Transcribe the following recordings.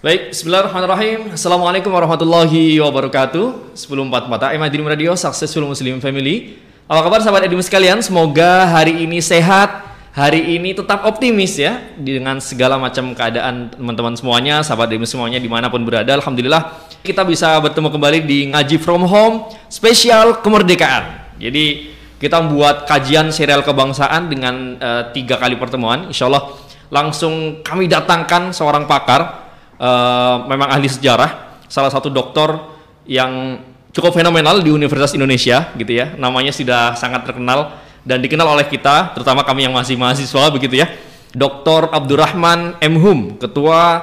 Baik, bismillahirrahmanirrahim. Assalamualaikum warahmatullahi wabarakatuh. 1044 AM Dream Radio Successful Muslim Family. Apa kabar sahabat Edim sekalian? Semoga hari ini sehat, hari ini tetap optimis ya dengan segala macam keadaan teman-teman semuanya, sahabat Edim semuanya di mana pun berada. Alhamdulillah kita bisa bertemu kembali di Ngaji From Home spesial kemerdekaan. Jadi kita membuat kajian serial kebangsaan dengan uh, tiga kali pertemuan. Insya Allah langsung kami datangkan seorang pakar uh, memang ahli sejarah, salah satu doktor yang cukup fenomenal di Universitas Indonesia gitu ya. Namanya sudah sangat terkenal dan dikenal oleh kita, terutama kami yang masih mahasiswa begitu ya. Dr. Abdurrahman M. Hum, Ketua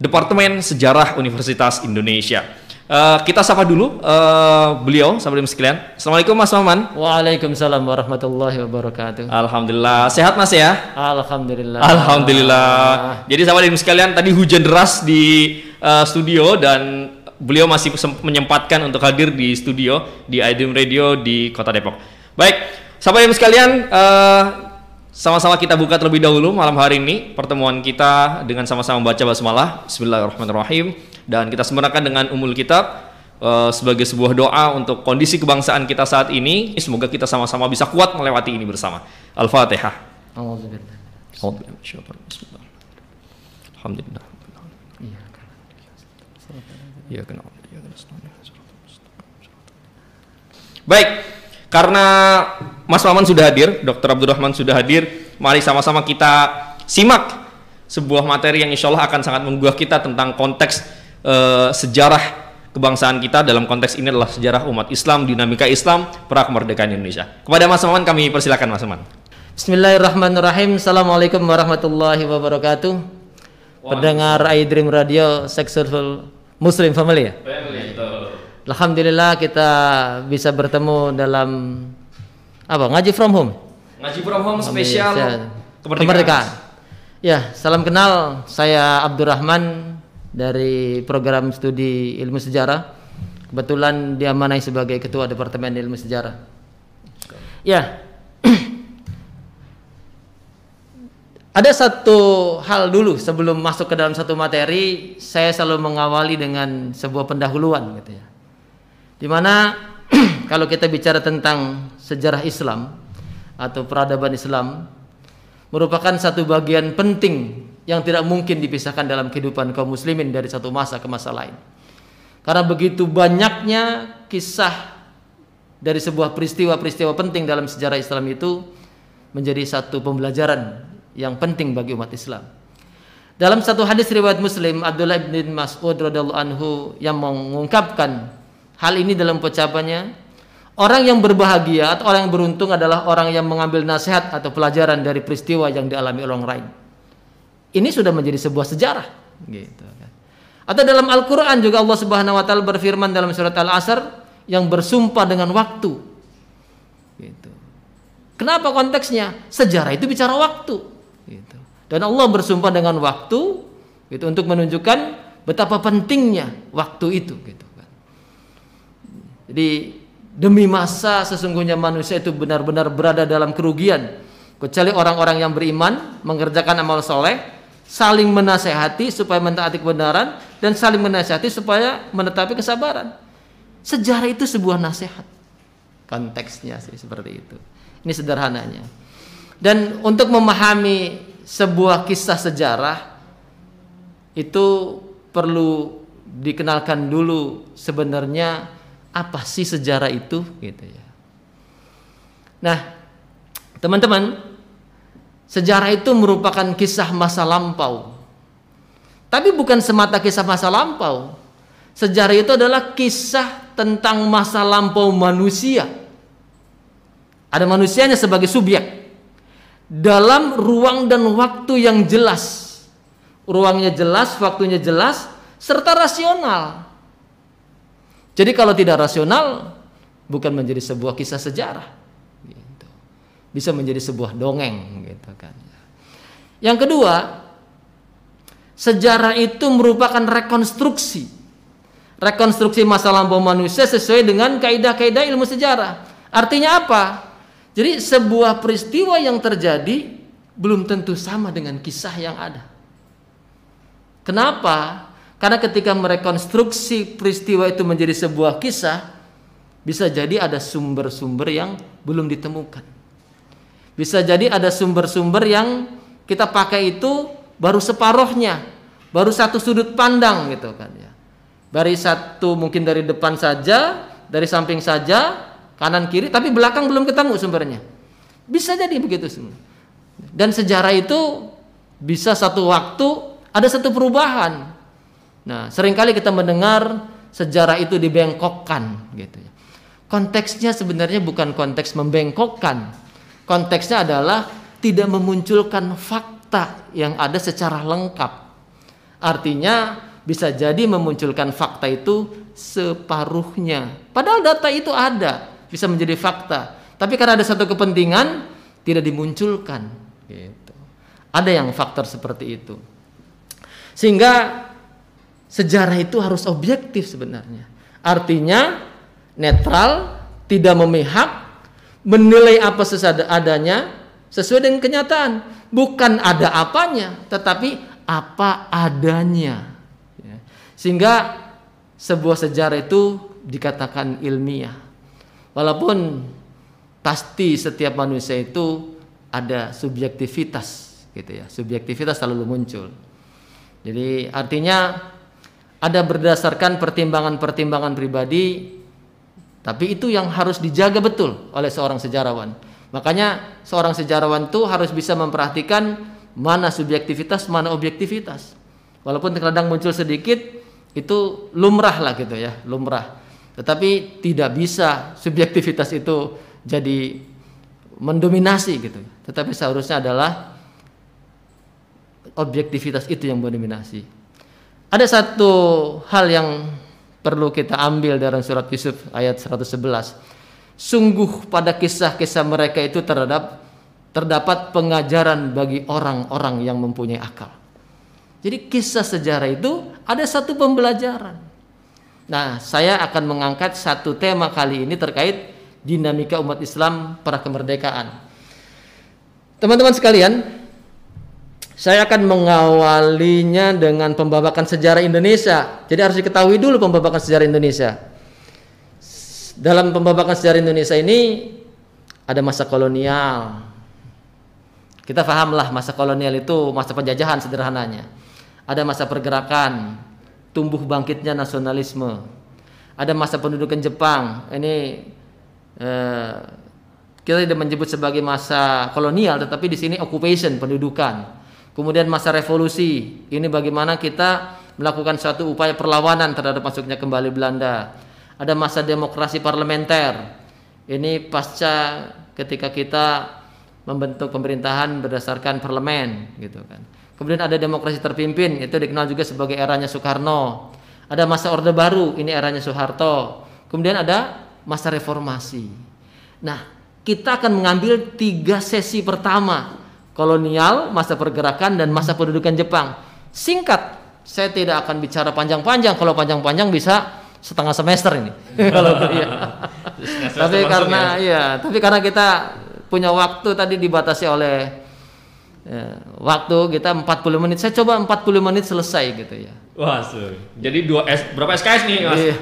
Departemen Sejarah Universitas Indonesia. Uh, kita sapa dulu uh, beliau sahabat sekalian. Assalamualaikum Mas Maman. Waalaikumsalam warahmatullahi wabarakatuh. Alhamdulillah sehat Mas ya. Alhamdulillah. Alhamdulillah. Jadi sahabat sekalian tadi hujan deras di uh, studio dan beliau masih menyempatkan untuk hadir di studio di Ideum Radio di Kota Depok. Baik, sahabat sekalian uh, sama-sama kita buka terlebih dahulu malam hari ini pertemuan kita dengan sama-sama membaca basmalah. Bismillahirrahmanirrahim dan kita sempurnakan dengan umul kitab uh, sebagai sebuah doa untuk kondisi kebangsaan kita saat ini. Semoga kita sama-sama bisa kuat melewati ini bersama. Al-Fatihah. Alhamdulillah. Baik, karena Mas Maman sudah hadir, Dr. Abdurrahman sudah hadir. Mari sama-sama kita simak sebuah materi yang insya Allah akan sangat menggugah kita tentang konteks uh, sejarah kebangsaan kita dalam konteks ini adalah sejarah umat Islam, dinamika Islam, pra kemerdekaan Indonesia. Kepada Mas Maman kami persilakan Mas Maman. Bismillahirrahmanirrahim. Assalamualaikum warahmatullahi wabarakatuh. Pendengar iDream Radio Successful Muslim Family ya. Alhamdulillah kita bisa bertemu dalam apa ngaji from home ngaji from home spesial kemerdekaan. kemerdekaan ya salam kenal saya Abdurrahman dari program studi ilmu sejarah. Kebetulan diamanai sebagai ketua departemen ilmu sejarah. Ya. Ada satu hal dulu sebelum masuk ke dalam satu materi saya selalu mengawali dengan sebuah pendahuluan gitu ya. Di mana kalau kita bicara tentang sejarah Islam atau peradaban Islam merupakan satu bagian penting yang tidak mungkin dipisahkan dalam kehidupan kaum muslimin dari satu masa ke masa lain. Karena begitu banyaknya kisah dari sebuah peristiwa-peristiwa penting dalam sejarah Islam itu menjadi satu pembelajaran yang penting bagi umat Islam. Dalam satu hadis riwayat Muslim Abdullah bin Mas'ud radhiyallahu anhu yang mengungkapkan hal ini dalam ucapannya orang yang berbahagia atau orang yang beruntung adalah orang yang mengambil nasihat atau pelajaran dari peristiwa yang dialami orang lain ini sudah menjadi sebuah sejarah. Gitu kan. Atau dalam Al-Qur'an juga Allah Subhanahu wa taala berfirman dalam surat Al-Asr yang bersumpah dengan waktu. Gitu. Kenapa konteksnya? Sejarah itu bicara waktu. Gitu. Dan Allah bersumpah dengan waktu itu untuk menunjukkan betapa pentingnya waktu itu gitu jadi demi masa sesungguhnya manusia itu benar-benar berada dalam kerugian. Kecuali orang-orang yang beriman mengerjakan amal soleh, saling menasehati supaya mentaati kebenaran dan saling menasehati supaya menetapi kesabaran. Sejarah itu sebuah nasihat. Konteksnya sih seperti itu. Ini sederhananya. Dan untuk memahami sebuah kisah sejarah itu perlu dikenalkan dulu sebenarnya apa sih sejarah itu gitu ya. Nah, teman-teman, sejarah itu merupakan kisah masa lampau. Tapi bukan semata kisah masa lampau. Sejarah itu adalah kisah tentang masa lampau manusia. Ada manusianya sebagai subjek dalam ruang dan waktu yang jelas. Ruangnya jelas, waktunya jelas, serta rasional. Jadi kalau tidak rasional bukan menjadi sebuah kisah sejarah. Bisa menjadi sebuah dongeng, gitu kan. Yang kedua, sejarah itu merupakan rekonstruksi, rekonstruksi masa lampau manusia sesuai dengan kaidah-kaidah ilmu sejarah. Artinya apa? Jadi sebuah peristiwa yang terjadi belum tentu sama dengan kisah yang ada. Kenapa? Karena ketika merekonstruksi peristiwa itu menjadi sebuah kisah, bisa jadi ada sumber-sumber yang belum ditemukan. Bisa jadi ada sumber-sumber yang kita pakai itu baru separohnya, baru satu sudut pandang gitu kan ya. Dari satu mungkin dari depan saja, dari samping saja, kanan kiri, tapi belakang belum ketemu sumbernya. Bisa jadi begitu semua. Dan sejarah itu bisa satu waktu ada satu perubahan. Nah, sering kali kita mendengar sejarah itu dibengkokkan gitu ya. Konteksnya sebenarnya bukan konteks membengkokkan. Konteksnya adalah tidak memunculkan fakta yang ada secara lengkap. Artinya bisa jadi memunculkan fakta itu separuhnya. Padahal data itu ada, bisa menjadi fakta. Tapi karena ada satu kepentingan tidak dimunculkan. Gitu. Ada yang faktor seperti itu. Sehingga sejarah itu harus objektif sebenarnya. Artinya netral, tidak memihak, menilai apa adanya sesuai dengan kenyataan. Bukan ada apanya, tetapi apa adanya. Ya. Sehingga sebuah sejarah itu dikatakan ilmiah. Walaupun pasti setiap manusia itu ada subjektivitas gitu ya. Subjektivitas selalu muncul. Jadi artinya ada berdasarkan pertimbangan-pertimbangan pribadi tapi itu yang harus dijaga betul oleh seorang sejarawan. Makanya seorang sejarawan itu harus bisa memperhatikan mana subjektivitas, mana objektivitas. Walaupun terkadang muncul sedikit itu lumrah lah gitu ya, lumrah. Tetapi tidak bisa subjektivitas itu jadi mendominasi gitu. Tetapi seharusnya adalah objektivitas itu yang mendominasi. Ada satu hal yang perlu kita ambil dalam surat Yusuf ayat 111. Sungguh pada kisah-kisah mereka itu terhadap terdapat pengajaran bagi orang-orang yang mempunyai akal. Jadi kisah sejarah itu ada satu pembelajaran. Nah, saya akan mengangkat satu tema kali ini terkait dinamika umat Islam para kemerdekaan. Teman-teman sekalian, saya akan mengawalinya dengan pembabakan sejarah Indonesia. Jadi harus diketahui dulu pembabakan sejarah Indonesia. Dalam pembabakan sejarah Indonesia ini ada masa kolonial. Kita pahamlah masa kolonial itu masa penjajahan sederhananya. Ada masa pergerakan, tumbuh bangkitnya nasionalisme. Ada masa pendudukan Jepang. Ini eh, kita tidak menyebut sebagai masa kolonial, tetapi di sini occupation pendudukan Kemudian masa revolusi, ini bagaimana kita melakukan suatu upaya perlawanan terhadap masuknya kembali Belanda. Ada masa demokrasi parlementer. Ini pasca ketika kita membentuk pemerintahan berdasarkan parlemen gitu kan. Kemudian ada demokrasi terpimpin, itu dikenal juga sebagai eranya Soekarno. Ada masa Orde Baru, ini eranya Soeharto. Kemudian ada masa reformasi. Nah, kita akan mengambil tiga sesi pertama kolonial, masa pergerakan dan masa pendudukan Jepang. Singkat, saya tidak akan bicara panjang-panjang. Kalau panjang-panjang bisa setengah semester ini. Kalau ya. tapi karena ya. ya, tapi karena kita punya waktu tadi dibatasi oleh ya, waktu kita 40 menit. Saya coba 40 menit selesai gitu ya. Wah, so. jadi dua S berapa SKS nih, Mas? Iya.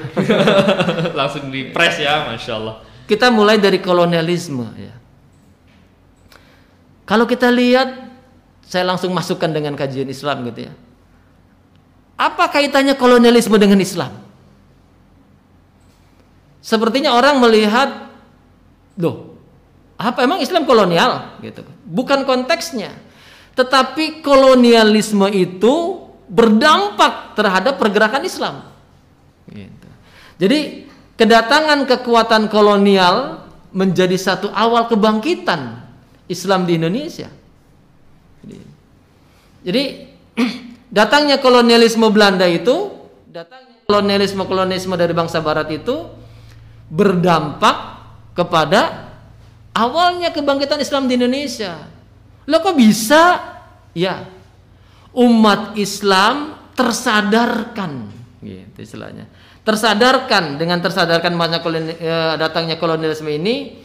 Langsung di press ya, masya Allah. Kita mulai dari kolonialisme ya. Kalau kita lihat, saya langsung masukkan dengan kajian Islam gitu ya. Apa kaitannya kolonialisme dengan Islam? Sepertinya orang melihat, loh, apa emang Islam kolonial? Gitu. Bukan konteksnya. Tetapi kolonialisme itu berdampak terhadap pergerakan Islam. Gitu. Jadi kedatangan kekuatan kolonial menjadi satu awal kebangkitan Islam di Indonesia. Jadi, datangnya kolonialisme Belanda itu, datangnya kolonialisme kolonialisme dari bangsa Barat itu berdampak kepada awalnya kebangkitan Islam di Indonesia. Lo kok bisa? Ya, umat Islam tersadarkan, gitu istilahnya. Tersadarkan dengan tersadarkan banyak eh, datangnya kolonialisme ini,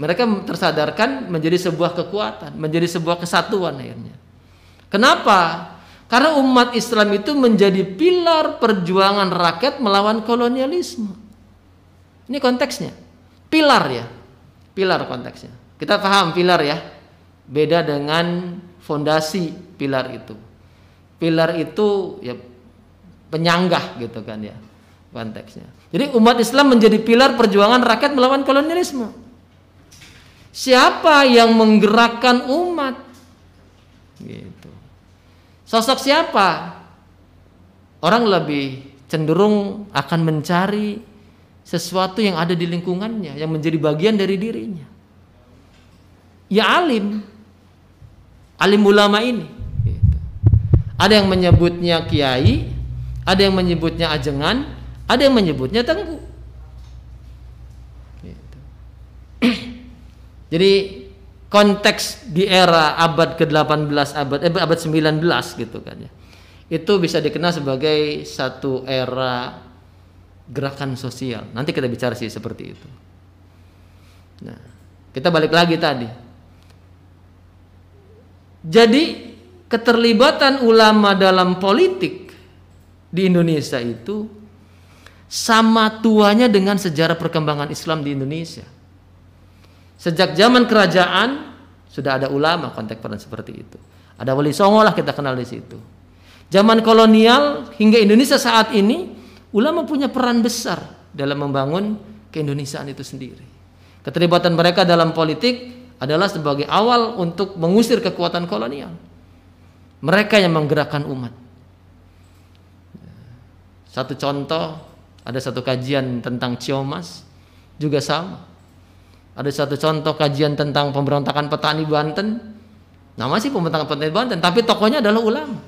mereka tersadarkan menjadi sebuah kekuatan, menjadi sebuah kesatuan akhirnya. Kenapa? Karena umat Islam itu menjadi pilar perjuangan rakyat melawan kolonialisme. Ini konteksnya. Pilar ya. Pilar konteksnya. Kita paham pilar ya. Beda dengan fondasi pilar itu. Pilar itu ya penyanggah gitu kan ya konteksnya. Jadi umat Islam menjadi pilar perjuangan rakyat melawan kolonialisme. Siapa yang menggerakkan umat? Gitu. Sosok siapa? Orang lebih cenderung akan mencari sesuatu yang ada di lingkungannya yang menjadi bagian dari dirinya. Ya alim, alim ulama ini. Gitu. Ada yang menyebutnya kiai, ada yang menyebutnya ajengan, ada yang menyebutnya tengku. Gitu. Jadi konteks di era abad ke-18 abad eh, abad 19 gitu kan ya. Itu bisa dikenal sebagai satu era gerakan sosial. Nanti kita bicara sih seperti itu. Nah, kita balik lagi tadi. Jadi keterlibatan ulama dalam politik di Indonesia itu sama tuanya dengan sejarah perkembangan Islam di Indonesia. Sejak zaman kerajaan sudah ada ulama kontemporer seperti itu. Ada wali songo lah kita kenal di situ. Zaman kolonial hingga Indonesia saat ini ulama punya peran besar dalam membangun keindonesiaan itu sendiri. Keterlibatan mereka dalam politik adalah sebagai awal untuk mengusir kekuatan kolonial. Mereka yang menggerakkan umat. Satu contoh, ada satu kajian tentang Ciomas juga sama. Ada satu contoh kajian tentang pemberontakan petani Banten. Nama sih pemberontakan petani Banten, tapi tokohnya adalah ulama.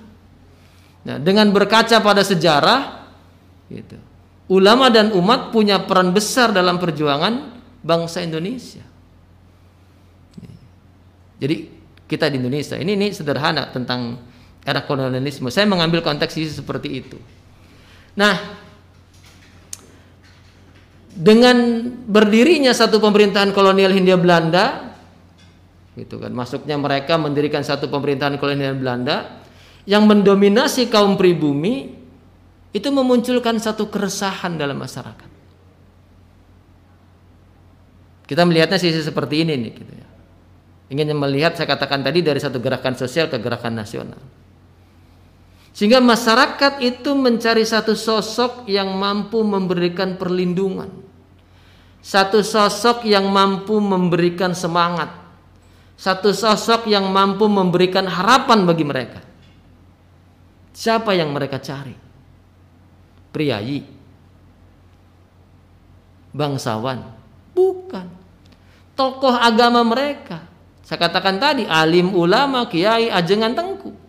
Nah, dengan berkaca pada sejarah, gitu, ulama dan umat punya peran besar dalam perjuangan bangsa Indonesia. Jadi kita di Indonesia ini ini sederhana tentang era kolonialisme. Saya mengambil konteks seperti itu. Nah, dengan berdirinya satu pemerintahan kolonial Hindia Belanda gitu kan masuknya mereka mendirikan satu pemerintahan kolonial Belanda yang mendominasi kaum pribumi itu memunculkan satu keresahan dalam masyarakat. Kita melihatnya sisi seperti ini nih gitu ya. Ingin melihat saya katakan tadi dari satu gerakan sosial ke gerakan nasional sehingga masyarakat itu mencari satu sosok yang mampu memberikan perlindungan. Satu sosok yang mampu memberikan semangat. Satu sosok yang mampu memberikan harapan bagi mereka. Siapa yang mereka cari? Priayi. Bangsawan. Bukan. Tokoh agama mereka. Saya katakan tadi, alim ulama, kiai, ajengan tengku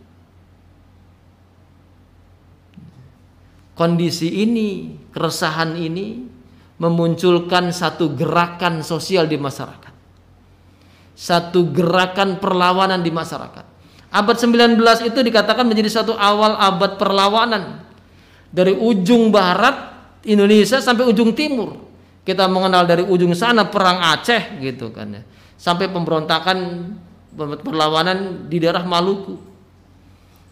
Kondisi ini, keresahan ini memunculkan satu gerakan sosial di masyarakat. Satu gerakan perlawanan di masyarakat. Abad 19 itu dikatakan menjadi satu awal abad perlawanan. Dari ujung barat Indonesia sampai ujung timur. Kita mengenal dari ujung sana perang Aceh gitu kan ya. Sampai pemberontakan perlawanan di daerah Maluku.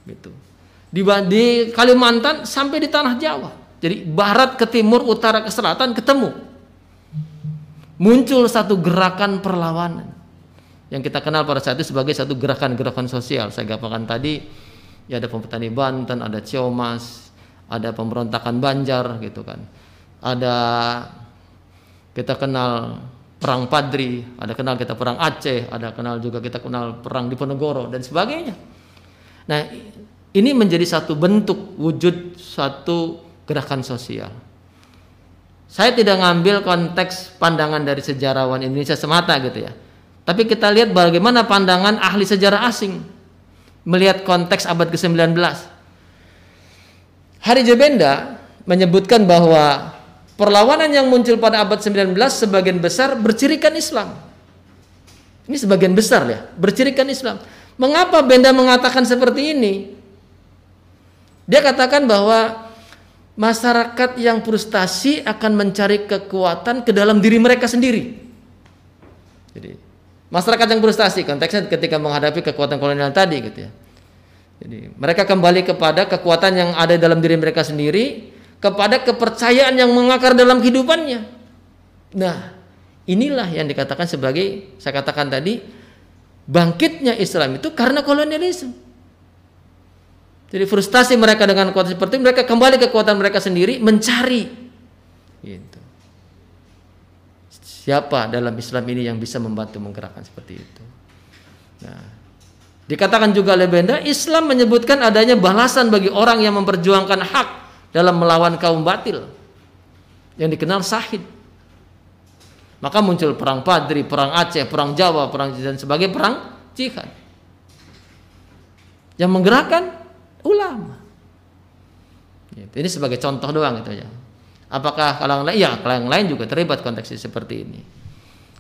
Gitu di, di Kalimantan sampai di tanah Jawa. Jadi barat ke timur, utara ke selatan ketemu. Muncul satu gerakan perlawanan yang kita kenal pada saat itu sebagai satu gerakan-gerakan sosial. Saya gampangkan tadi ya ada petani Banten, ada Ciomas, ada pemberontakan Banjar gitu kan. Ada kita kenal perang Padri, ada kenal kita perang Aceh, ada kenal juga kita kenal perang Diponegoro dan sebagainya. Nah, ini menjadi satu bentuk wujud satu gerakan sosial. Saya tidak ngambil konteks pandangan dari sejarawan Indonesia semata gitu ya. Tapi kita lihat bagaimana pandangan ahli sejarah asing melihat konteks abad ke-19. Hari Jebenda menyebutkan bahwa perlawanan yang muncul pada abad 19 sebagian besar bercirikan Islam. Ini sebagian besar ya, bercirikan Islam. Mengapa Benda mengatakan seperti ini? Dia katakan bahwa masyarakat yang frustasi akan mencari kekuatan ke dalam diri mereka sendiri. Jadi masyarakat yang frustasi konteksnya ketika menghadapi kekuatan kolonial tadi gitu ya. Jadi mereka kembali kepada kekuatan yang ada dalam diri mereka sendiri, kepada kepercayaan yang mengakar dalam kehidupannya. Nah, inilah yang dikatakan sebagai saya katakan tadi bangkitnya Islam itu karena kolonialisme. Jadi frustasi mereka dengan kekuatan seperti mereka kembali ke kekuatan mereka sendiri mencari gitu. Siapa dalam Islam ini yang bisa membantu menggerakkan seperti itu? Nah, dikatakan juga oleh Benda, Islam menyebutkan adanya balasan bagi orang yang memperjuangkan hak dalam melawan kaum batil yang dikenal sahid. Maka muncul perang Padri, perang Aceh, perang Jawa, perang dan sebagai perang jihad. Yang menggerakkan ulama. Gitu. Ini sebagai contoh doang gitu ya. Apakah kalangan lain? Ya, kalangan lain juga terlibat konteks seperti ini.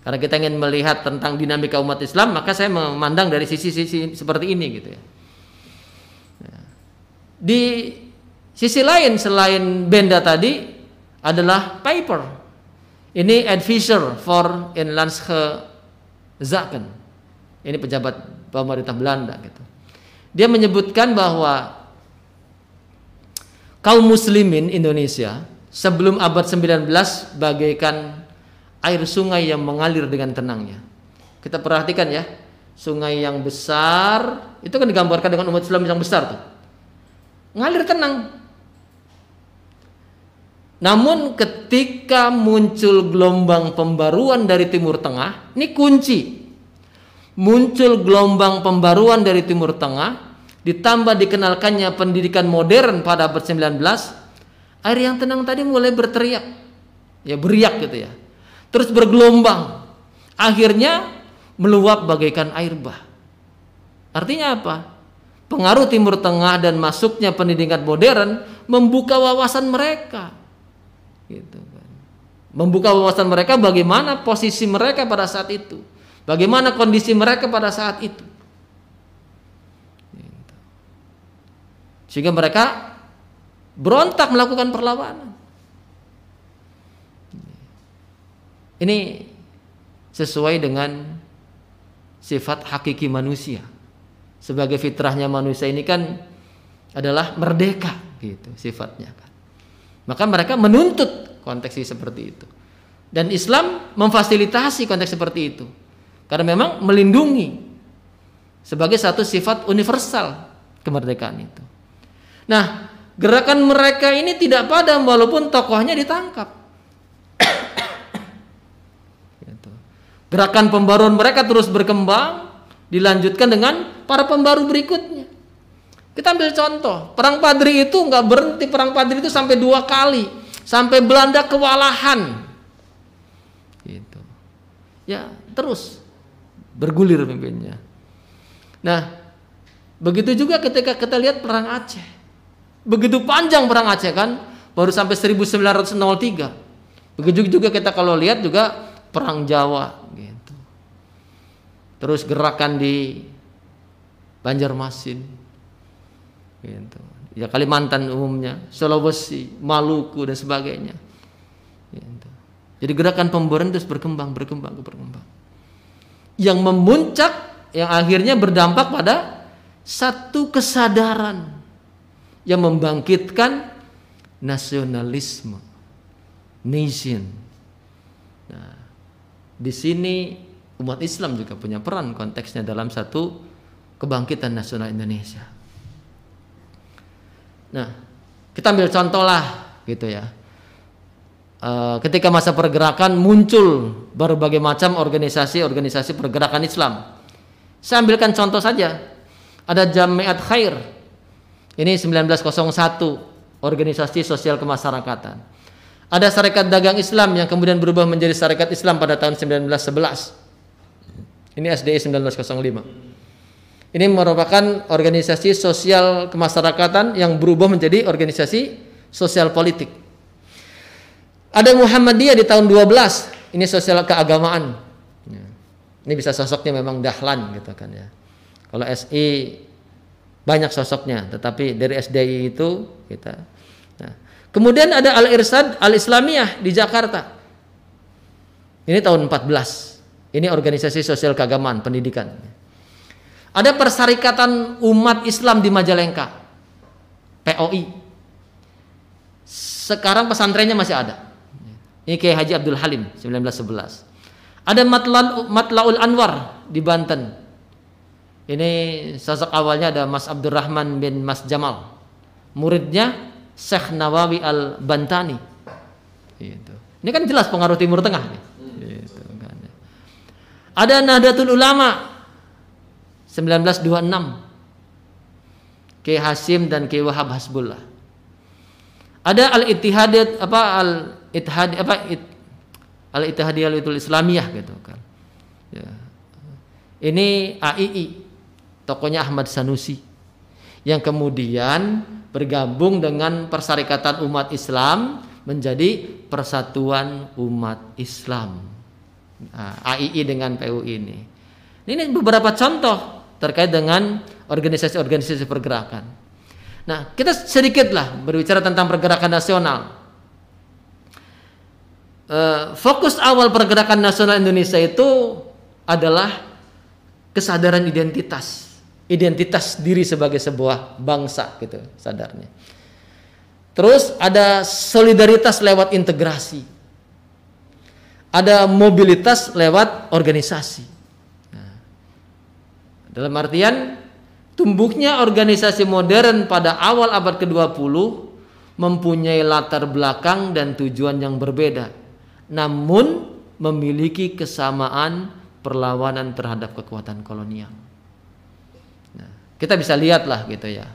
Karena kita ingin melihat tentang dinamika umat Islam, maka saya memandang dari sisi-sisi seperti ini gitu ya. ya. Di sisi lain selain benda tadi adalah paper. Ini advisor for Inlandse Zaken. Ini pejabat pemerintah Belanda gitu. Dia menyebutkan bahwa kaum muslimin Indonesia sebelum abad 19 bagaikan air sungai yang mengalir dengan tenangnya. Kita perhatikan ya, sungai yang besar itu kan digambarkan dengan umat Islam yang besar tuh. Ngalir tenang. Namun ketika muncul gelombang pembaruan dari Timur Tengah, ini kunci. Muncul gelombang pembaruan dari Timur Tengah, ditambah dikenalkannya pendidikan modern pada abad 19, Air yang tenang tadi mulai berteriak. Ya beriak gitu ya. Terus bergelombang. Akhirnya meluap bagaikan air bah. Artinya apa? Pengaruh Timur Tengah dan masuknya pendidikan modern membuka wawasan mereka. Gitu kan. Membuka wawasan mereka bagaimana posisi mereka pada saat itu. Bagaimana kondisi mereka pada saat itu. Sehingga mereka berontak melakukan perlawanan. Ini sesuai dengan sifat hakiki manusia. Sebagai fitrahnya manusia ini kan adalah merdeka gitu sifatnya kan. Maka mereka menuntut konteks seperti itu. Dan Islam memfasilitasi konteks seperti itu. Karena memang melindungi sebagai satu sifat universal kemerdekaan itu. Nah, Gerakan mereka ini tidak padam walaupun tokohnya ditangkap. Gitu. Gerakan pembaruan mereka terus berkembang, dilanjutkan dengan para pembaru berikutnya. Kita ambil contoh, perang Padri itu nggak berhenti perang Padri itu sampai dua kali, sampai Belanda kewalahan. Gitu. Ya terus bergulir pimpinnya. Nah, begitu juga ketika kita lihat perang Aceh. Begitu panjang perang Aceh kan, baru sampai 1903. Begitu juga kita kalau lihat juga perang Jawa gitu. Terus gerakan di Banjarmasin gitu. Ya Kalimantan umumnya, Sulawesi, Maluku dan sebagainya. Gitu. Jadi gerakan pemboran terus berkembang, berkembang, berkembang. Yang memuncak, yang akhirnya berdampak pada satu kesadaran yang membangkitkan nasionalisme nation. Nah, di sini umat Islam juga punya peran konteksnya dalam satu kebangkitan nasional Indonesia. Nah, kita ambil contoh lah gitu ya. E, ketika masa pergerakan muncul berbagai macam organisasi-organisasi pergerakan Islam. Saya ambilkan contoh saja. Ada Jamiat Khair ini 1901 organisasi sosial kemasyarakatan. Ada Syarikat Dagang Islam yang kemudian berubah menjadi Syarikat Islam pada tahun 1911. Ini SDI 1905. Ini merupakan organisasi sosial kemasyarakatan yang berubah menjadi organisasi sosial politik. Ada Muhammadiyah di tahun 12. Ini sosial keagamaan. Ini bisa sosoknya memang dahlan gitu kan ya. Kalau SI banyak sosoknya tetapi dari SDI itu kita nah. kemudian ada Al Irsad Al Islamiyah di Jakarta ini tahun 14 ini organisasi sosial keagamaan pendidikan Ada Perserikatan Umat Islam di Majalengka. POI. Sekarang pesantrennya masih ada. Ini kayak Haji Abdul Halim 1911. Ada Matlaul Anwar di Banten. Ini sosok awalnya ada Mas Abdurrahman bin Mas Jamal. Muridnya Syekh Nawawi Al-Bantani. Gitu. Ini kan jelas pengaruh Timur Tengah nih. Gitu kan. Ada Nahdlatul Ulama 1926 Ki Hasim dan Ki Wahab Hasbullah ada al ittihad apa al ittihad apa it, al ittihadiyatul islamiyah gitu kan ya. ini AII tokonya Ahmad Sanusi yang kemudian bergabung dengan Perserikatan Umat Islam menjadi Persatuan Umat Islam nah, AII dengan PU ini ini beberapa contoh terkait dengan organisasi-organisasi pergerakan. Nah, kita sedikitlah berbicara tentang pergerakan nasional. Uh, fokus awal pergerakan nasional Indonesia itu adalah kesadaran identitas, identitas diri sebagai sebuah bangsa gitu sadarnya. Terus ada solidaritas lewat integrasi. Ada mobilitas lewat organisasi. Dalam artian tumbuhnya organisasi modern pada awal abad ke-20 mempunyai latar belakang dan tujuan yang berbeda. Namun memiliki kesamaan perlawanan terhadap kekuatan kolonial. Nah, kita bisa lihatlah gitu ya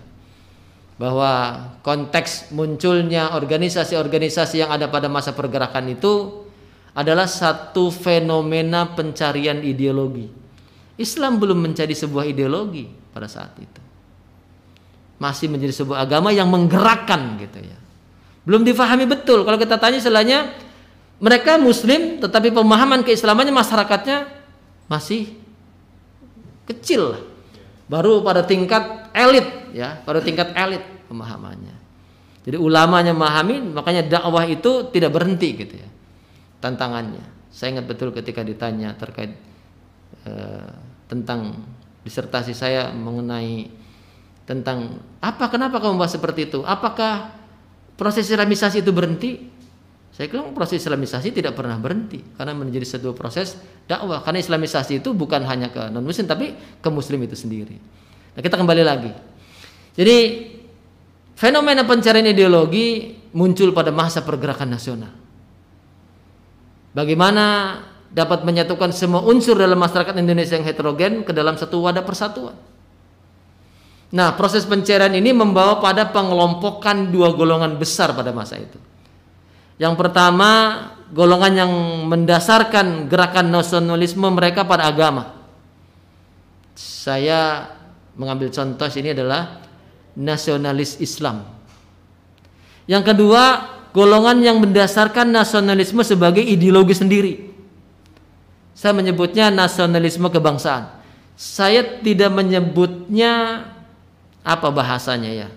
bahwa konteks munculnya organisasi-organisasi yang ada pada masa pergerakan itu adalah satu fenomena pencarian ideologi Islam belum menjadi sebuah ideologi pada saat itu. Masih menjadi sebuah agama yang menggerakkan gitu ya. Belum difahami betul. Kalau kita tanya selanya mereka muslim tetapi pemahaman keislamannya masyarakatnya masih kecil. Baru pada tingkat elit ya, pada tingkat elit pemahamannya. Jadi ulamanya memahami, makanya dakwah itu tidak berhenti gitu ya. Tantangannya. Saya ingat betul ketika ditanya terkait eh, tentang disertasi saya mengenai tentang apa kenapa kamu bahas seperti itu? Apakah proses islamisasi itu berhenti? Saya bilang proses islamisasi tidak pernah berhenti karena menjadi sebuah proses dakwah. Karena islamisasi itu bukan hanya ke non muslim tapi ke muslim itu sendiri. Nah, kita kembali lagi. Jadi fenomena pencarian ideologi muncul pada masa pergerakan nasional. Bagaimana dapat menyatukan semua unsur dalam masyarakat Indonesia yang heterogen ke dalam satu wadah persatuan. Nah, proses pencairan ini membawa pada pengelompokan dua golongan besar pada masa itu. Yang pertama, golongan yang mendasarkan gerakan nasionalisme mereka pada agama. Saya mengambil contoh ini adalah nasionalis Islam. Yang kedua, golongan yang mendasarkan nasionalisme sebagai ideologi sendiri. Saya menyebutnya nasionalisme kebangsaan. Saya tidak menyebutnya apa bahasanya ya.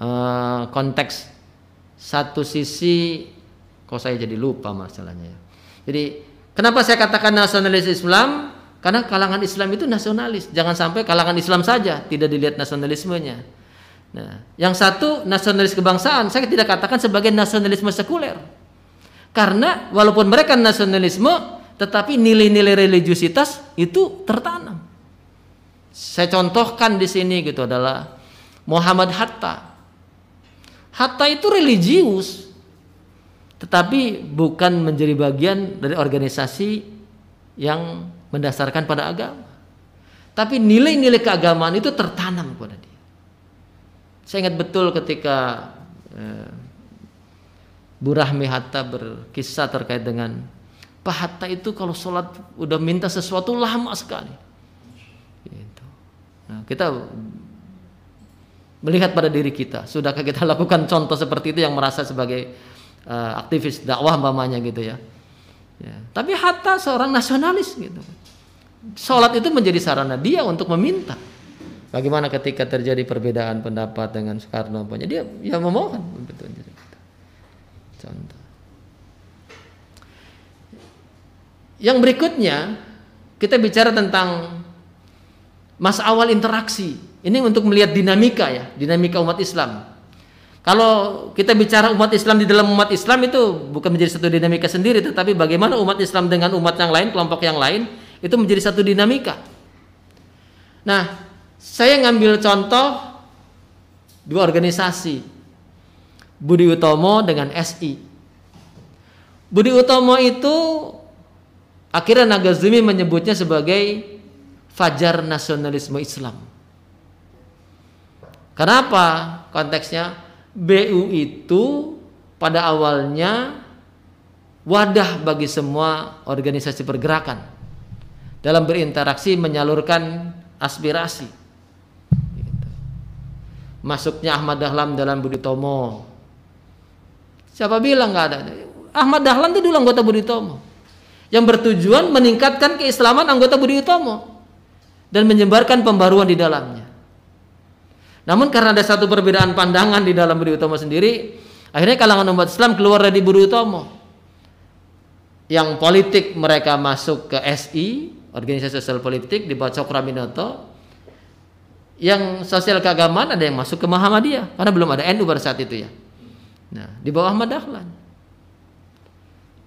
Uh, konteks satu sisi kok saya jadi lupa masalahnya ya. Jadi kenapa saya katakan nasionalis Islam? Karena kalangan Islam itu nasionalis. Jangan sampai kalangan Islam saja tidak dilihat nasionalismenya. Nah, yang satu nasionalis kebangsaan saya tidak katakan sebagai nasionalisme sekuler. Karena walaupun mereka nasionalisme, tetapi nilai-nilai religiusitas itu tertanam. Saya contohkan di sini gitu adalah Muhammad Hatta. Hatta itu religius, tetapi bukan menjadi bagian dari organisasi yang mendasarkan pada agama. Tapi nilai-nilai keagamaan itu tertanam pada dia. Saya ingat betul ketika eh, Bu Rahmi Hatta berkisah terkait dengan Pak Hatta itu kalau sholat udah minta sesuatu lama sekali. Gitu. Nah, kita melihat pada diri kita, sudahkah kita lakukan contoh seperti itu yang merasa sebagai uh, aktivis dakwah mamanya gitu ya. ya. Tapi Hatta seorang nasionalis gitu. Sholat itu menjadi sarana dia untuk meminta. Bagaimana ketika terjadi perbedaan pendapat dengan Soekarno, dia ya memohon betul. Contoh. Yang berikutnya kita bicara tentang masa awal interaksi. Ini untuk melihat dinamika ya, dinamika umat Islam. Kalau kita bicara umat Islam di dalam umat Islam itu bukan menjadi satu dinamika sendiri, tetapi bagaimana umat Islam dengan umat yang lain, kelompok yang lain, itu menjadi satu dinamika. Nah, saya ngambil contoh dua organisasi, Budi Utomo dengan SI. Budi Utomo itu akhirnya Nagazumi menyebutnya sebagai fajar nasionalisme Islam. Kenapa konteksnya? BU itu pada awalnya wadah bagi semua organisasi pergerakan dalam berinteraksi menyalurkan aspirasi. Gitu. Masuknya Ahmad Dahlan dalam Budi Tomo. Siapa bilang nggak ada? Ahmad Dahlan itu dulu anggota Budi Tomo yang bertujuan meningkatkan keislaman anggota Budi Utomo dan menyebarkan pembaruan di dalamnya. Namun karena ada satu perbedaan pandangan di dalam Budi Utomo sendiri, akhirnya kalangan umat Islam keluar dari Budi Utomo. Yang politik mereka masuk ke SI, organisasi sosial politik di bawah Cokraminoto. Yang sosial keagamaan ada yang masuk ke Muhammadiyah karena belum ada NU pada saat itu ya. Nah, di bawah Ahmad Dahlan.